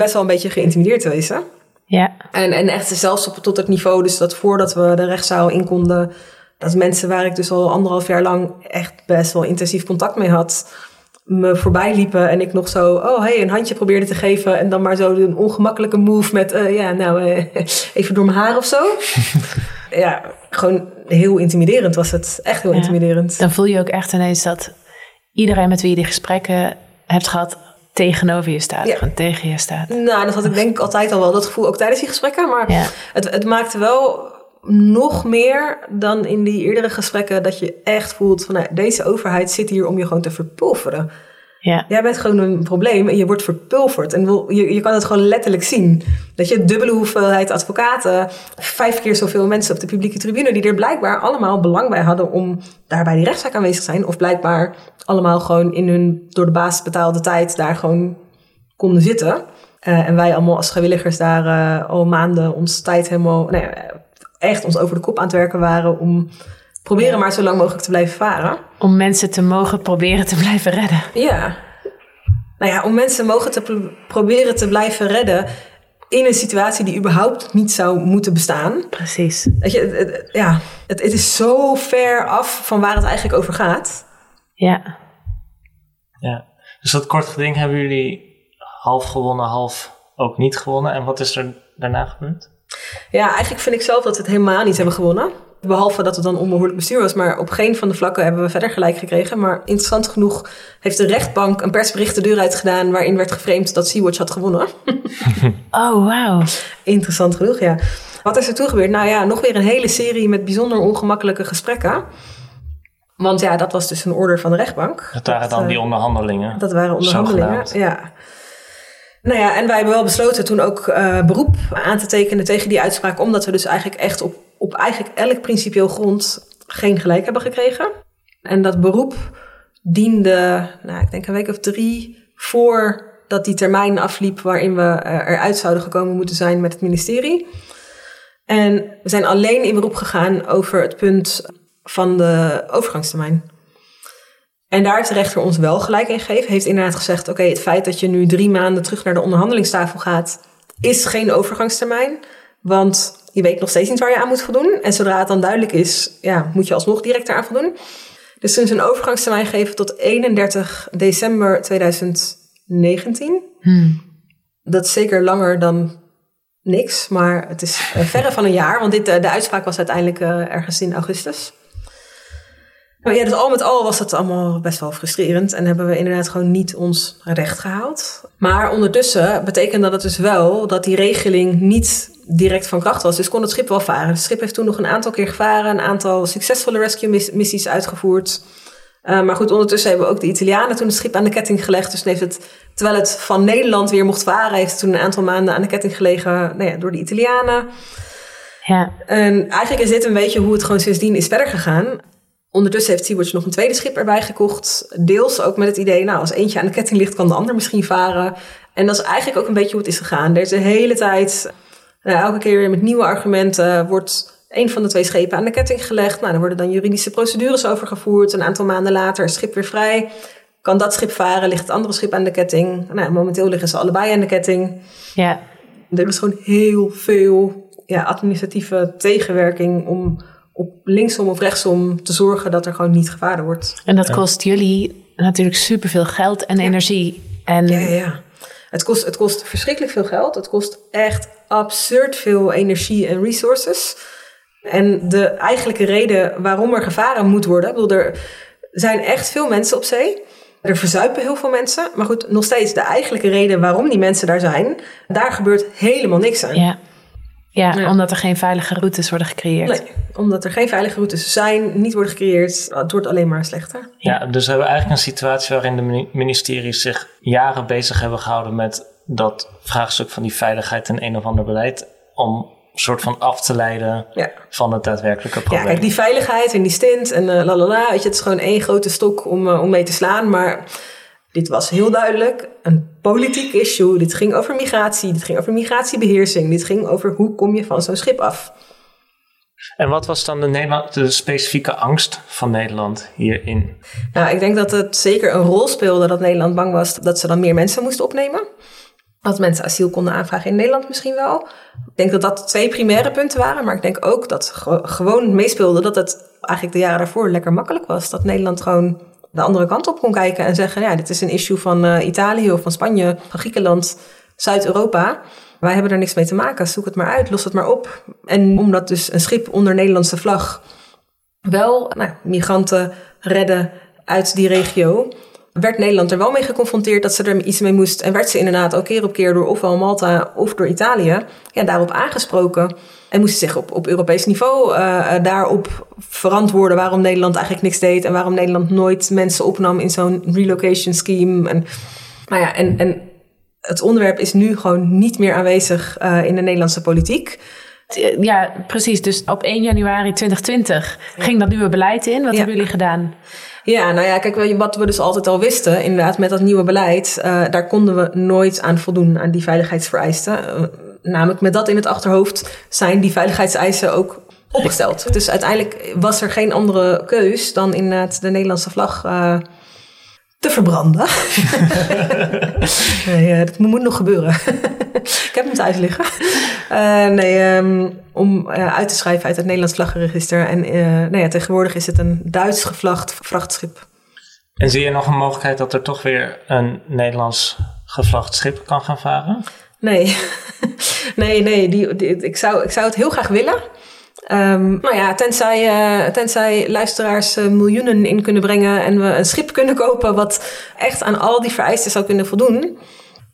best wel een beetje geïntimideerd te wezen. Ja. En, en echt zelfs op, tot het niveau, dus dat voordat we de rechtszaal in konden, dat mensen waar ik dus al anderhalf jaar lang echt best wel intensief contact mee had, me voorbij liepen en ik nog zo, oh hey, een handje probeerde te geven en dan maar zo een ongemakkelijke move met, uh, ja, nou, uh, even door mijn haar of zo. ja, gewoon heel intimiderend was het. Echt heel intimiderend. Dan voel je ook echt ineens dat iedereen met wie je die gesprekken hebt gehad tegenover je staat, ja. tegen je staat. Nou, dat had ik denk ik altijd al wel, dat gevoel ook tijdens die gesprekken. Maar ja. het, het maakte wel nog meer dan in die eerdere gesprekken dat je echt voelt van nou, deze overheid zit hier om je gewoon te verpulveren. Ja. Jij bent gewoon een probleem en je wordt verpulverd. En je, je kan het gewoon letterlijk zien. Dat je dubbele hoeveelheid advocaten, vijf keer zoveel mensen op de publieke tribune, die er blijkbaar allemaal belang bij hadden om daar bij die rechtszaak aanwezig te zijn. Of blijkbaar allemaal gewoon in hun door de baas betaalde tijd daar gewoon konden zitten. Uh, en wij allemaal als vrijwilligers daar uh, al maanden ons tijd helemaal, nou echt ons over de kop aan het werken waren om proberen maar zo lang mogelijk te blijven varen. Om mensen te mogen proberen te blijven redden. Ja. Nou ja, om mensen mogen te proberen te blijven redden in een situatie die überhaupt niet zou moeten bestaan. Precies. Weet je, het, ja, het, het is zo ver af van waar het eigenlijk over gaat. Ja. Ja. Dus dat kort geding hebben jullie half gewonnen, half ook niet gewonnen. En wat is er daarna gebeurd? Ja, eigenlijk vind ik zelf dat we het helemaal niet hebben gewonnen. Behalve dat het dan onbehoorlijk bestuur was. Maar op geen van de vlakken hebben we verder gelijk gekregen. Maar interessant genoeg heeft de rechtbank een persbericht de deur uit gedaan... waarin werd geframed dat Sea-Watch had gewonnen. oh, wauw. Interessant genoeg, ja. Wat is er toen gebeurd? Nou ja, nog weer een hele serie met bijzonder ongemakkelijke gesprekken. Want ja, dat was dus een order van de rechtbank. Dat waren dan die eh, onderhandelingen. Dat waren onderhandelingen, ja. Nou ja, en wij hebben wel besloten toen ook uh, beroep aan te tekenen tegen die uitspraak, omdat we dus eigenlijk echt op, op eigenlijk elk principieel grond geen gelijk hebben gekregen. En dat beroep diende, nou, ik denk een week of drie voordat die termijn afliep waarin we uh, eruit zouden gekomen moeten zijn met het ministerie. En we zijn alleen in beroep gegaan over het punt van de overgangstermijn. En daar heeft de rechter ons wel gelijk in gegeven. Heeft inderdaad gezegd: oké, het feit dat je nu drie maanden terug naar de onderhandelingstafel gaat, is geen overgangstermijn. Want je weet nog steeds niet waar je aan moet voldoen. En zodra het dan duidelijk is, ja, moet je alsnog direct eraan voldoen. Dus toen is een overgangstermijn gegeven tot 31 december 2019. Hmm. Dat is zeker langer dan niks, maar het is uh, verre van een jaar. Want dit, uh, de uitspraak was uiteindelijk uh, ergens in augustus. Nou ja, dus al met al was het allemaal best wel frustrerend en hebben we inderdaad gewoon niet ons recht gehaald. Maar ondertussen betekende dat dus wel dat die regeling niet direct van kracht was. Dus kon het schip wel varen. Het schip heeft toen nog een aantal keer gevaren, een aantal succesvolle rescue missies uitgevoerd. Uh, maar goed, ondertussen hebben we ook de Italianen toen het schip aan de ketting gelegd. Dus heeft het, terwijl het van Nederland weer mocht varen, heeft het toen een aantal maanden aan de ketting gelegen nou ja, door de Italianen. Ja. En eigenlijk is dit een beetje hoe het gewoon sindsdien is verder gegaan. Ondertussen heeft Sea-Watch nog een tweede schip erbij gekocht. Deels ook met het idee, nou, als eentje aan de ketting ligt, kan de ander misschien varen. En dat is eigenlijk ook een beetje hoe het is gegaan. Er is de hele tijd, nou, elke keer weer met nieuwe argumenten, wordt een van de twee schepen aan de ketting gelegd. Nou, dan worden dan juridische procedures overgevoerd. Een aantal maanden later is het schip weer vrij. Kan dat schip varen, ligt het andere schip aan de ketting. Nou, momenteel liggen ze allebei aan de ketting. Ja. Er is gewoon heel veel ja, administratieve tegenwerking om op linksom of rechtsom te zorgen dat er gewoon niet gevaren wordt. En dat kost jullie natuurlijk superveel geld en energie. En... Ja, ja. Het kost, het kost verschrikkelijk veel geld. Het kost echt absurd veel energie en resources. En de eigenlijke reden waarom er gevaren moet worden... Ik bedoel, er zijn echt veel mensen op zee... Er verzuipen heel veel mensen. Maar goed, nog steeds de eigenlijke reden waarom die mensen daar zijn, daar gebeurt helemaal niks aan. Ja. Ja, omdat er geen veilige routes worden gecreëerd. Nee, omdat er geen veilige routes zijn, niet worden gecreëerd. Het wordt alleen maar slechter. Ja, dus we hebben eigenlijk een situatie waarin de ministeries zich jaren bezig hebben gehouden met dat vraagstuk van die veiligheid en een of ander beleid om een soort van af te leiden Ja. van het daadwerkelijke probleem. Ja, kijk, die veiligheid en die stint en uh, lalala, weet je, het is gewoon één grote stok om, uh, om mee te slaan. Maar dit was heel duidelijk een politiek issue. Dit ging over migratie, dit ging over migratiebeheersing, dit ging over hoe kom je van zo'n schip af. En wat was dan de, de specifieke angst van Nederland hierin? Nou, ik denk dat het zeker een rol speelde dat Nederland bang was dat ze dan meer mensen moesten opnemen. Dat mensen asiel konden aanvragen in Nederland misschien wel. Ik denk dat dat twee primaire punten waren. Maar ik denk ook dat ge gewoon meespeelde dat het eigenlijk de jaren daarvoor lekker makkelijk was. Dat Nederland gewoon de andere kant op kon kijken en zeggen: ja, dit is een issue van uh, Italië of van Spanje, van Griekenland, Zuid-Europa. Wij hebben er niks mee te maken. Zoek het maar uit, los het maar op. En omdat dus een schip onder Nederlandse vlag wel nou, migranten redden uit die regio, werd Nederland er wel mee geconfronteerd dat ze er iets mee moest. En werd ze inderdaad al keer op keer door ofwel Malta of door Italië ja, daarop aangesproken. En moest zich op, op Europees niveau uh, daarop verantwoorden waarom Nederland eigenlijk niks deed. En waarom Nederland nooit mensen opnam in zo'n relocation scheme. En, nou ja, en, en het onderwerp is nu gewoon niet meer aanwezig uh, in de Nederlandse politiek. Ja, precies. Dus op 1 januari 2020 ja. ging dat nieuwe beleid in. Wat ja. hebben jullie gedaan? Ja, nou ja, kijk, wat we dus altijd al wisten, inderdaad, met dat nieuwe beleid, uh, daar konden we nooit aan voldoen, aan die veiligheidsvereisten. Uh, namelijk met dat in het achterhoofd zijn die veiligheidseisen ook opgesteld. Dus uiteindelijk was er geen andere keus dan inderdaad de Nederlandse vlag uh, te verbranden. nee, dat moet nog gebeuren. Ik heb hem thuis liggen. Uh, nee, um, om uh, uit te schrijven uit het Nederlands vlaggenregister. En uh, nou ja, tegenwoordig is het een Duits gevlacht vrachtschip. En zie je nog een mogelijkheid dat er toch weer een Nederlands gevlacht schip kan gaan varen? Nee, nee, nee. Die, die, ik, zou, ik zou het heel graag willen. Um, nou ja, tenzij, uh, tenzij luisteraars uh, miljoenen in kunnen brengen en we een schip kunnen kopen wat echt aan al die vereisten zou kunnen voldoen,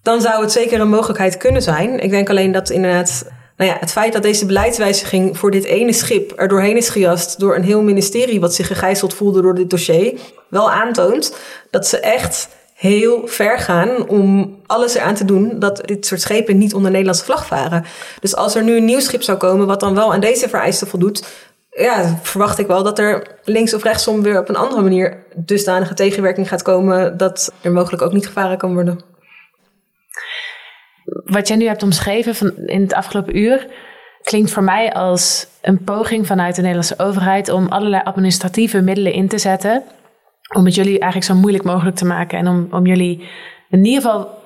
dan zou het zeker een mogelijkheid kunnen zijn. Ik denk alleen dat inderdaad, nou ja, het feit dat deze beleidswijziging voor dit ene schip er doorheen is gejast door een heel ministerie wat zich gegijzeld voelde door dit dossier, wel aantoont dat ze echt heel ver gaan om alles eraan te doen dat dit soort schepen niet onder Nederlandse vlag varen. Dus als er nu een nieuw schip zou komen wat dan wel aan deze vereisten voldoet, ja, verwacht ik wel dat er links of rechtsom weer op een andere manier dusdanige tegenwerking gaat komen dat er mogelijk ook niet gevaren kan worden. Wat jij nu hebt omschreven van in het afgelopen uur klinkt voor mij als een poging vanuit de Nederlandse overheid om allerlei administratieve middelen in te zetten om het jullie eigenlijk zo moeilijk mogelijk te maken en om, om jullie in ieder geval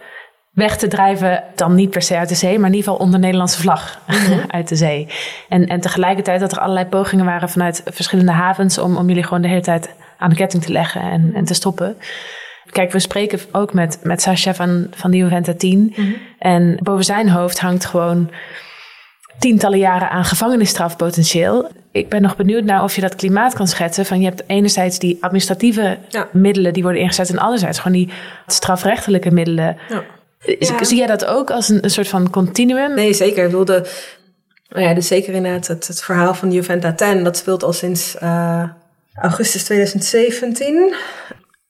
weg te drijven, dan niet per se uit de zee, maar in ieder geval onder Nederlandse vlag mm-hmm. uit de zee. En, en tegelijkertijd dat er allerlei pogingen waren vanuit verschillende havens om, om jullie gewoon de hele tijd aan de ketting te leggen en, en te stoppen. Kijk, we spreken ook met, met Sascha van, van de Juventa 10. Mm-hmm. En boven zijn hoofd hangt gewoon tientallen jaren aan gevangenisstraf potentieel. Ik ben nog benieuwd naar of je dat klimaat kan schetsen. Van je hebt enerzijds die administratieve ja. middelen die worden ingezet... en anderzijds gewoon die strafrechtelijke middelen. Ja. Ja. Zie jij dat ook als een, een, soort van continuum? Nee, zeker. Ik wilde, nou ja, dus zeker inderdaad het, het verhaal van Juventa 10... dat speelt al sinds uh, augustus 2017...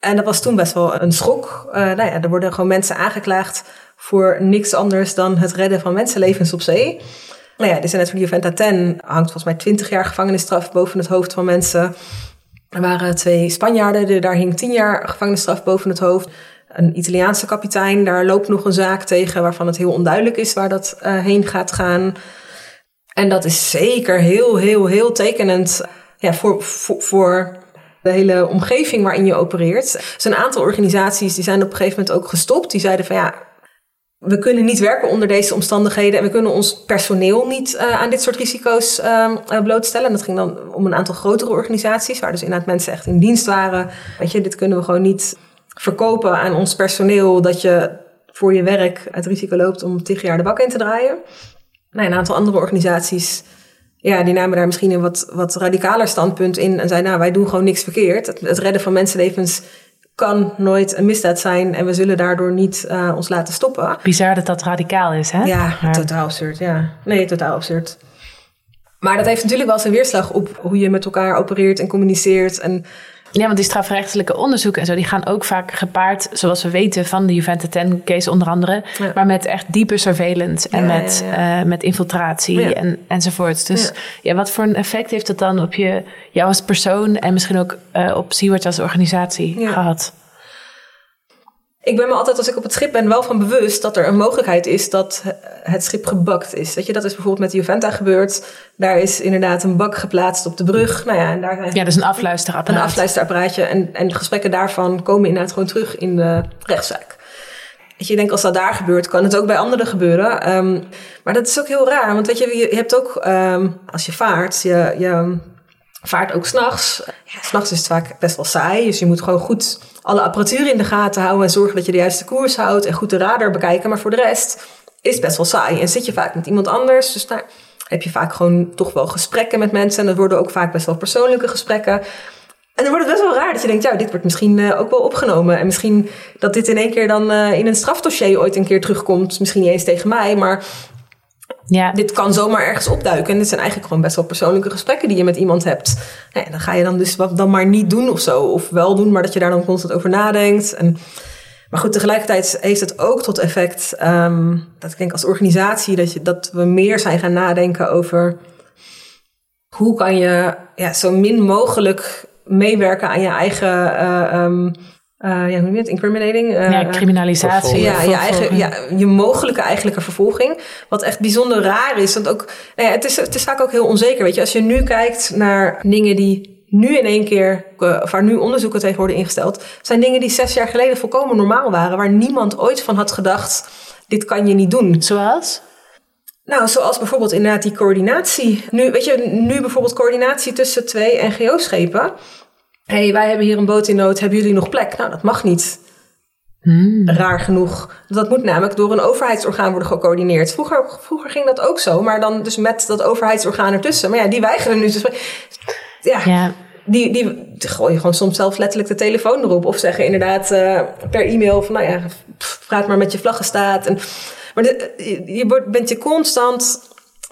En dat was toen best wel een schok. Uh, nou ja, er worden gewoon mensen aangeklaagd voor niks anders dan het redden van mensenlevens op zee. Nou ja, dus net van Juventa 10 hangt volgens mij 20 jaar gevangenisstraf boven het hoofd van mensen. Er waren twee Spanjaarden, daar hing 10 jaar gevangenisstraf boven het hoofd. Een Italiaanse kapitein, daar loopt nog een zaak tegen waarvan het heel onduidelijk is waar dat uh, heen gaat gaan. En dat is zeker heel, heel, heel tekenend ja, voor, voor, voor de hele omgeving waarin je opereert. Er zijn een aantal organisaties die zijn op een gegeven moment ook gestopt. Die zeiden van ja, we kunnen niet werken onder deze omstandigheden en we kunnen ons personeel niet uh, aan dit soort risico's uh, blootstellen. En dat ging dan om een aantal grotere organisaties, waar dus inderdaad mensen echt in dienst waren. Weet je, dit kunnen we gewoon niet verkopen aan ons personeel, dat je voor je werk het risico loopt om tegen jaar de bak in te draaien. Nou, een aantal andere organisaties, ja, die namen daar misschien een wat, wat radicaler standpunt in en zeiden, nou, wij doen gewoon niks verkeerd. Het redden van mensenlevens kan nooit een misdaad zijn en we zullen daardoor niet uh, ons laten stoppen. Bizar dat dat radicaal is, hè? Ja, maar... totaal absurd, ja. Nee, totaal absurd. Maar dat heeft natuurlijk wel zijn weerslag op hoe je met elkaar opereert en communiceert. En Ja, want die strafrechtelijke onderzoeken en zo, die gaan ook vaak gepaard, zoals we weten van de Juventus 10 case onder andere, Ja. maar met echt diepe surveillance en Ja, met, ja, eh, met infiltratie en, enzovoort. Dus ja. Wat voor een effect heeft dat dan op je, jou als persoon en misschien ook eh, op Sea-Watch als organisatie gehad? Ik ben me altijd, als ik op het schip ben, wel van bewust dat er een mogelijkheid is dat het schip gebakt is. Weet je, dat is bijvoorbeeld met de Juventa gebeurd. Daar is inderdaad een bak geplaatst op de brug. Nou ja, en daar zijn Ja, dus een afluisterapparaat. een afluisterapparaatje. En, en de gesprekken daarvan komen inderdaad gewoon terug in de rechtszaak. Weet je, ik denk als dat daar gebeurt, kan het ook bij anderen gebeuren. Ehm, maar dat is ook heel raar. Want weet je, je hebt ook, ehm, als je vaart, je, je vaart ook s'nachts. Ja, s'nachts is het vaak best wel saai. Dus je moet gewoon goed alle apparatuur in de gaten houden. En zorgen dat je de juiste koers houdt. En goed de radar bekijken. Maar voor de rest is het best wel saai. En zit je vaak met iemand anders. Dus daar heb je vaak gewoon toch wel gesprekken met mensen. En dat worden ook vaak best wel persoonlijke gesprekken. En dan wordt het best wel raar dat je denkt, ja, dit wordt misschien eh, ook wel opgenomen. En misschien dat dit in één keer dan eh, in een strafdossier ooit een keer terugkomt. Misschien niet eens tegen mij, maar Ja, dit kan zomaar ergens opduiken. En dit zijn eigenlijk gewoon best wel persoonlijke gesprekken die je met iemand hebt. Nou dan ga je dan dus wat dan maar niet doen of zo. Of wel doen, maar dat je daar dan constant over nadenkt. En, maar goed, tegelijkertijd heeft het ook tot effect ehm, dat ik denk als organisatie dat, je, dat we meer zijn gaan nadenken over hoe kan je ja, zo min mogelijk meewerken aan je eigen. eh, ehm, eh, ja, hoe noem je het? Incriminating? Eh, ja criminalisatie. ja, je, eigen, ja, je mogelijke eigenlijke vervolging. Wat echt bijzonder raar is. Want ook, nou ja, het, is, het is vaak ook heel onzeker. Weet je, als je nu kijkt naar dingen die nu in één keer, eh, of waar nu onderzoeken tegen worden ingesteld, zijn dingen die zes jaar geleden volkomen normaal waren. Waar niemand ooit van had gedacht: dit kan je niet doen. Zoals? Nou, zoals bijvoorbeeld inderdaad die coördinatie. Nu, weet je, nu bijvoorbeeld coördinatie tussen twee NGO-schepen. Hé, hey, wij hebben hier een boot in nood, hebben jullie nog plek? Nou, dat mag niet. Raar genoeg. Dat moet namelijk door een overheidsorgaan worden gecoördineerd. Vroeger, vroeger ging dat ook zo, maar dan dus met dat overheidsorgaan ertussen. Maar ja, die weigeren nu spreken. Ja, Ja, die, die gooien gewoon soms zelf letterlijk de telefoon erop. Of zeggen inderdaad eh, per e-mail van, nou ja, pff, praat maar met je vlaggenstaat. En, maar de- je- je wordt- bent je constant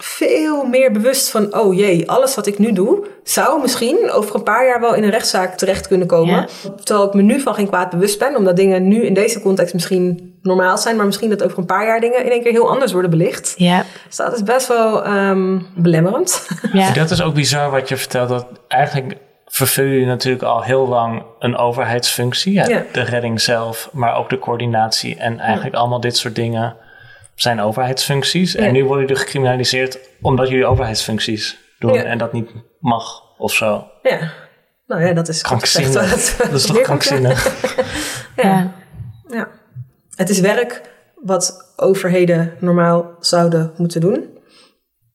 veel meer bewust van, oh jee, alles wat ik nu doe, zou misschien over een paar jaar wel in een rechtszaak terecht kunnen komen. Ja. Terwijl ik me nu van geen kwaad bewust ben, omdat dingen nu in deze context misschien normaal zijn, maar misschien dat over een paar jaar dingen in één keer heel anders worden belicht. ja, Dus dat is best wel ehm, belemmerend. ja. Dat is ook bizar wat je vertelt. Dat eigenlijk vervul je natuurlijk al heel lang een overheidsfunctie. Ja, Ja. De redding zelf, maar ook de coördinatie. En eigenlijk allemaal dit soort dingen zijn overheidsfuncties. Ja. En nu worden jullie gecriminaliseerd omdat jullie overheidsfuncties doen. Ja. En dat niet mag of zo. Ja. Nou ja, dat is Krankzinnig. Dat is toch krankzinnig? ja. Ja. Het is werk wat overheden normaal zouden moeten doen.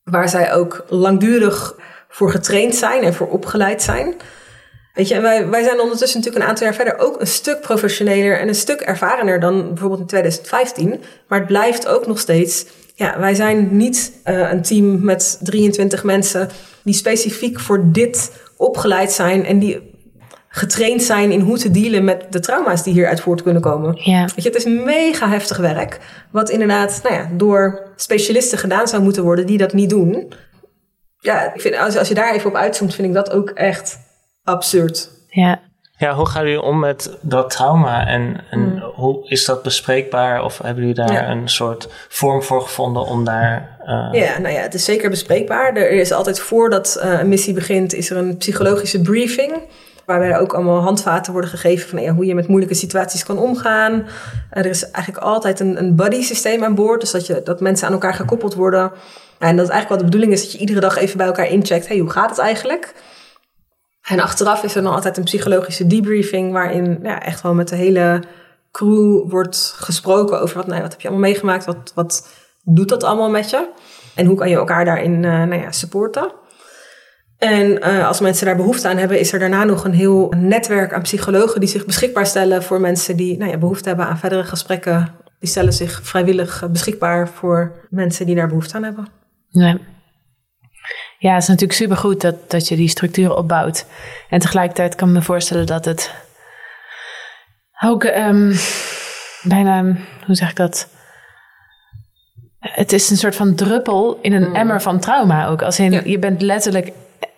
Waar zij ook langdurig voor getraind zijn en voor opgeleid zijn. Weet je, en wij, wij zijn ondertussen natuurlijk een aantal jaar verder ook een stuk professioneler en een stuk ervarener dan bijvoorbeeld in 2015. Maar het blijft ook nog steeds. Ja, wij zijn niet eh, een team met 23 mensen die specifiek voor dit opgeleid zijn en die getraind zijn in hoe te dealen met de trauma's die hieruit voort kunnen komen. Ja. Weet je, het is mega heftig werk, wat inderdaad nou ja, door specialisten gedaan zou moeten worden die dat niet doen. Ja, ik vind, als, als je daar even op uitzoomt, vind ik dat ook echt absurd. ja. Ja, hoe gaan jullie om met dat trauma? En, en hoe is dat bespreekbaar? Of hebben jullie daar Hmm. Ja. een soort vorm voor gevonden om daar... eh, Ja, nou ja, het is zeker bespreekbaar. Er is altijd voordat eh, een missie begint, is er een psychologische briefing. Waarbij er ook allemaal handvaten worden gegeven van ja, hoe je met moeilijke situaties kan omgaan. Eh, er is eigenlijk altijd een, een buddy systeem aan boord. Dus dat, je, dat mensen aan elkaar gekoppeld worden. En dat eigenlijk wel de bedoeling is dat je iedere dag even bij elkaar incheckt. Hey, hoe gaat het eigenlijk? En achteraf is er dan altijd een psychologische debriefing. Waarin ja, echt wel met de hele crew wordt gesproken over wat, nou, wat heb je allemaal meegemaakt? Wat, wat doet dat allemaal met je? En hoe kan je elkaar daarin eh, nou ja, supporten? En eh, als mensen daar behoefte aan hebben, is er daarna nog een heel netwerk aan psychologen die zich beschikbaar stellen voor mensen die nou ja, behoefte hebben aan verdere gesprekken. Die stellen zich vrijwillig beschikbaar voor mensen die daar behoefte aan hebben. Ja. Ja, het is natuurlijk supergoed dat, dat je die structuren opbouwt. En tegelijkertijd kan ik me voorstellen dat het ook ehm, bijna, hoe zeg ik dat? Het is een soort van druppel in een emmer van trauma ook. Als in, Ja. je bent letterlijk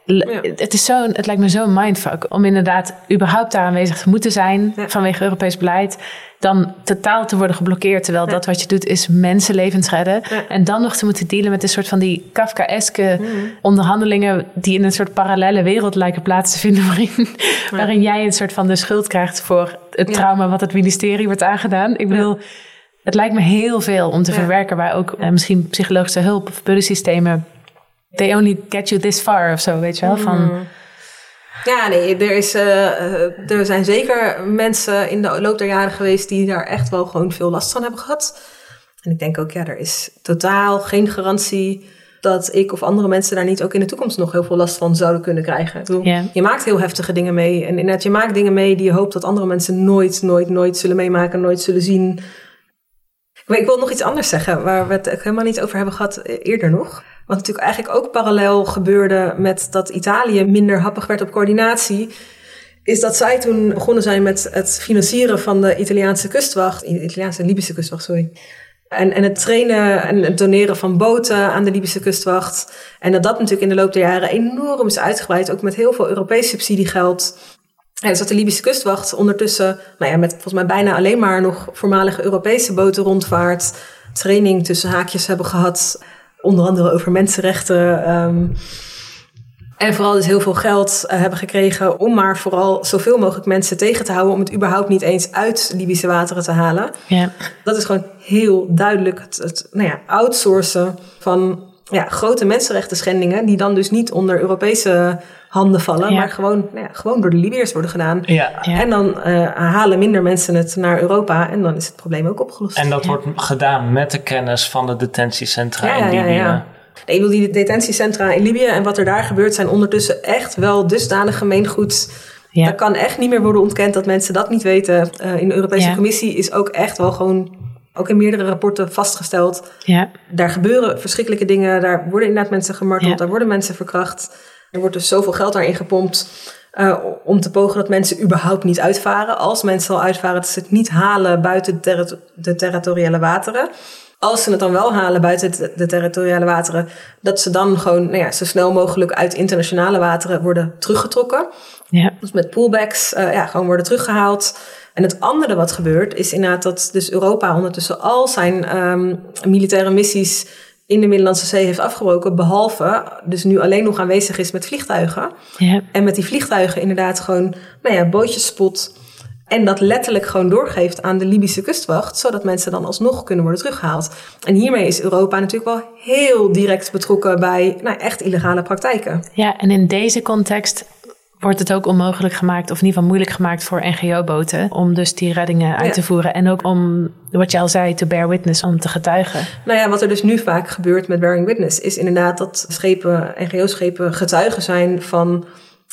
Het, is zo, het lijkt me zo'n mindfuck om inderdaad überhaupt daar aanwezig te moeten zijn vanwege Europees beleid. Dan totaal te worden geblokkeerd, terwijl dat wat je doet is mensenlevens redden. En dan nog te moeten dealen met een soort van die Kafkaeske onderhandelingen die in een soort parallele wereld lijken plaats te vinden. Waarin, waarin jij een soort van de schuld krijgt voor het trauma wat het ministerie wordt aangedaan. Ik bedoel, het lijkt me heel veel om te verwerken waar ook eh, misschien psychologische hulp of buddysystemen they only get you this far of zo, weet je wel? Van, Ja, nee, er, is, eh, eh, er zijn zeker mensen in de loop der jaren geweest die daar echt wel gewoon veel last van hebben gehad. En ik denk ook, ja, er is totaal geen garantie dat ik of andere mensen daar niet ook in de toekomst nog heel veel last van zouden kunnen krijgen. Bedoel. Je maakt heel heftige dingen mee. En inderdaad, je maakt dingen mee die je hoopt dat andere mensen nooit, nooit, nooit zullen meemaken, nooit zullen zien. Ik wil- Ik wil nog iets anders zeggen, waar we het helemaal niet over hebben gehad eh, eerder nog. Wat natuurlijk eigenlijk ook parallel gebeurde met dat Italië minder happig werd op coördinatie. Is dat zij toen begonnen zijn met het financieren van de Italiaanse kustwacht. Italiaanse en Libische kustwacht, sorry. En, en het trainen en het doneren van boten aan de Libische kustwacht. En dat dat natuurlijk in de loop der jaren enorm is uitgebreid. Ook met heel veel Europees subsidiegeld. Ja, dus dat de Libische kustwacht ondertussen, nou ja, met volgens mij bijna alleen maar nog voormalige Europese boten rondvaart, training tussen haakjes hebben gehad, onder andere over mensenrechten. ehm, en vooral dus heel veel geld eh, hebben gekregen om maar vooral zoveel mogelijk mensen tegen te houden om het überhaupt niet eens uit Libische wateren te halen. ja. Dat is gewoon heel duidelijk het, het nou ja, outsourcen van ja, grote mensenrechten schendingen, die dan dus niet onder Europese handen vallen, Ja. maar gewoon, nou ja, gewoon door de Libiërs worden gedaan. Ja. Ja. En dan eh, halen minder mensen het naar Europa en dan is het probleem ook opgelost. En dat wordt gedaan met de kennis van de detentiecentra Ja, in Libië. ja. Nee, ik bedoel, die detentiecentra in Libië en wat er daar gebeurt zijn ondertussen echt wel dusdanig gemeengoed. Ja. Dat kan echt niet meer worden ontkend dat mensen dat niet weten. Eh, in de Europese Ja. Commissie is ook echt wel gewoon, ook in meerdere rapporten vastgesteld. ja. Daar gebeuren verschrikkelijke dingen. Daar worden inderdaad mensen gemarteld. Ja. Daar worden mensen verkracht. Er wordt dus zoveel geld daarin gepompt. eh, om te pogen dat mensen überhaupt niet uitvaren. Als mensen al uitvaren, dat ze het niet halen buiten de, terri- de territoriale wateren. Als ze het dan wel halen buiten de, de territoriale wateren, dat ze dan gewoon nou ja, zo snel mogelijk uit internationale wateren worden teruggetrokken. ja. Dus met pullbacks eh, ja, gewoon worden teruggehaald. En het andere wat gebeurt is inderdaad dat dus Europa ondertussen al zijn ehm, militaire missies in de Middellandse Zee heeft afgebroken. Behalve dus nu alleen nog aanwezig is met vliegtuigen. ja. En met die vliegtuigen inderdaad gewoon nou ja, bootjes spot. En dat letterlijk gewoon doorgeeft aan de Libische kustwacht. Zodat mensen dan alsnog kunnen worden teruggehaald. En hiermee is Europa natuurlijk wel heel direct betrokken bij nou, echt illegale praktijken. Ja, en in deze context wordt het ook onmogelijk gemaakt, of in ieder geval moeilijk gemaakt voor NGO-boten, om dus die reddingen uit Ja. te voeren. En ook om, wat je al zei, to bear witness, om te getuigen. Nou ja, wat er dus nu vaak gebeurt met bearing witness, is inderdaad dat schepen, NGO-schepen, getuigen zijn van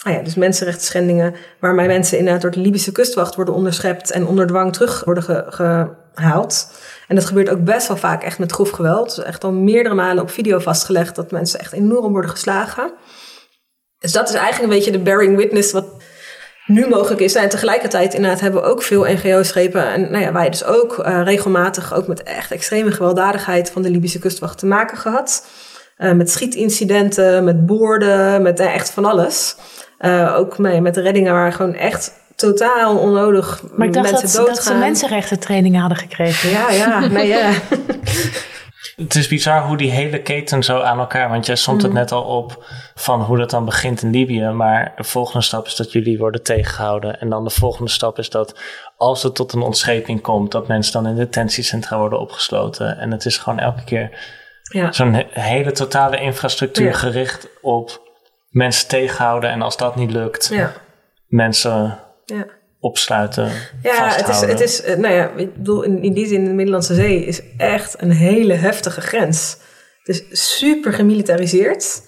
nou ja, dus mensenrechten schendingen, waarmee mensen inderdaad door de Libische kustwacht worden onderschept en onder dwang terug worden ge- gehaald. En dat gebeurt ook best wel vaak echt met grof geweld. Dus echt al meerdere malen op video vastgelegd dat mensen echt enorm worden geslagen. Dus dat is eigenlijk een beetje de bearing witness wat nu mogelijk is. En tegelijkertijd inderdaad hebben we ook veel NGO-schepen. En nou ja, wij dus ook eh, regelmatig ook met echt extreme gewelddadigheid van de Libische kustwacht te maken gehad. Eh, met schietincidenten, met boorden, met eh, echt van alles. Ook mee, met reddingen waar gewoon echt totaal onnodig Maar ik dacht mensen dat, dat ze doodgaan. mensenrechten trainingen hadden gekregen. Ja, ja, nee, ja. Het is bizar hoe die hele keten zo aan elkaar, want jij stond Mm. het net al op van hoe dat dan begint in Libië, maar de volgende stap is dat jullie worden tegengehouden en dan de volgende stap is dat als het tot een ontscheping komt, dat mensen dan in detentiecentra worden opgesloten en het is gewoon elke keer ja. zo'n he- hele totale infrastructuur Ja. gericht op mensen tegenhouden en als dat niet lukt, ja. mensen ja. Opsluiten, Ja, het is, het is, eh, nou ja, ik bedoel, in, in die zin, de Middellandse Zee is echt een hele heftige grens. Het is super gemilitariseerd.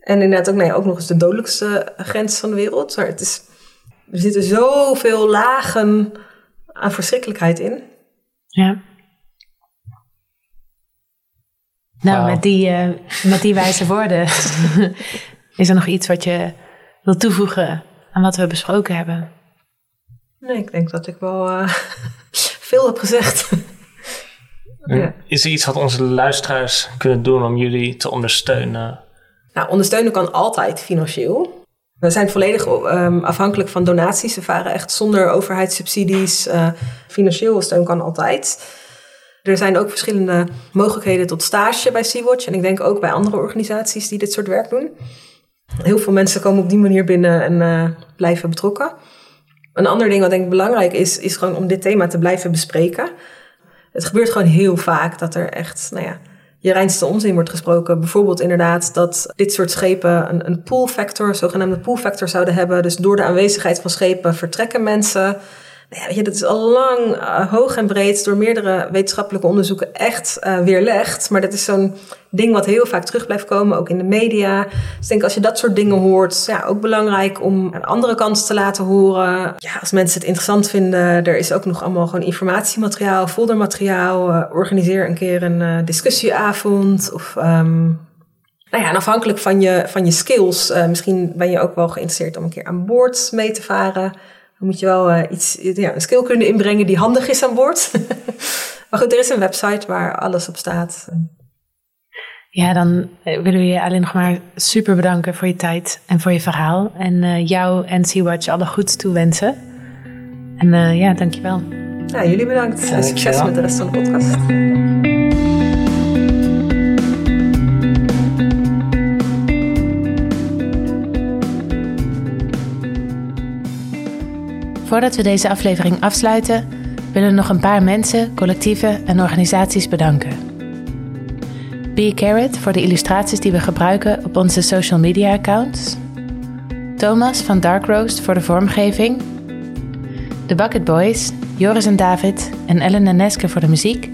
En inderdaad ook, nou ja, ook nog eens de dodelijkste grens van de wereld. Maar het is, er zitten zoveel lagen aan verschrikkelijkheid in. Ja. Nou, met, die, eh, met die wijze woorden is er nog iets wat je wil toevoegen aan wat we besproken hebben. Nee, ik denk dat ik wel eh, veel heb gezegd. Ja. Is er iets wat onze luisteraars kunnen doen om jullie te ondersteunen Nou, ondersteunen kan altijd financieel. We zijn volledig um, afhankelijk van donaties. We varen echt zonder overheidssubsidies. Uh, financieel steun kan altijd. Er zijn ook verschillende mogelijkheden tot stage bij Sea-Watch. En ik denk ook bij andere organisaties die dit soort werk doen. Heel veel mensen komen op die manier binnen en uh, blijven betrokken. Een ander ding wat denk ik belangrijk is, is gewoon om dit thema te blijven bespreken. Het gebeurt gewoon heel vaak dat er echt, nou ja, je reinste onzin wordt gesproken. Bijvoorbeeld inderdaad dat dit soort schepen een, een pull factor, zogenaamde pull factor zouden hebben. Dus door de aanwezigheid van schepen vertrekken mensen. Ja, dat is al lang uh, hoog en breed door meerdere wetenschappelijke onderzoeken echt uh, weerlegd. Maar dat is zo'n ding wat heel vaak terug blijft komen, ook in de media. Dus ik denk als je dat soort dingen hoort, ja, ook belangrijk om een andere kant te laten horen. Ja, als mensen het interessant vinden, er is ook nog allemaal gewoon informatiemateriaal, foldermateriaal. Uh, organiseer een keer een discussieavond of... Um, nou ja, afhankelijk van je, van je skills, misschien ben je ook wel geïnteresseerd om een keer aan boord mee te varen. Dan moet je wel uh, iets, ja, een skill kunnen inbrengen die handig is aan boord. maar goed, er is een website waar alles op staat. Ja, dan eh, willen we je alleen nog maar super bedanken voor je tijd en voor je verhaal. En uh, jou en Sea-Watch alle goeds toewensen. En uh, ja, dankjewel. Ja, jullie bedankt. En succes met de rest van de podcast. Voordat we deze aflevering afsluiten, willen we nog een paar mensen, collectieven en organisaties bedanken. Be Carrot voor de illustraties die we gebruiken op onze social media accounts. Thomas van Dark Roast voor de vormgeving. De Bucket Boys, Joris en David en Ellen en Neske voor de muziek.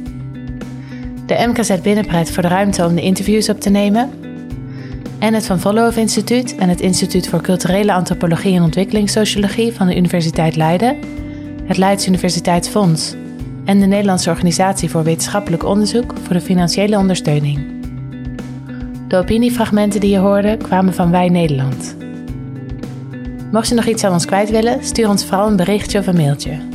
De MKZ Binnenpret voor de ruimte om de interviews op te nemen en het Van Vollenhoven Instituut en het Instituut voor Culturele Antropologie en Ontwikkelingssociologie van de Universiteit Leiden, het Leids Universiteitsfonds en de Nederlandse Organisatie voor Wetenschappelijk Onderzoek voor de financiële ondersteuning. De opiniefragmenten die je hoorde kwamen van Wij Nederland. Mocht je nog iets aan ons kwijt willen, stuur ons vooral een berichtje of een mailtje.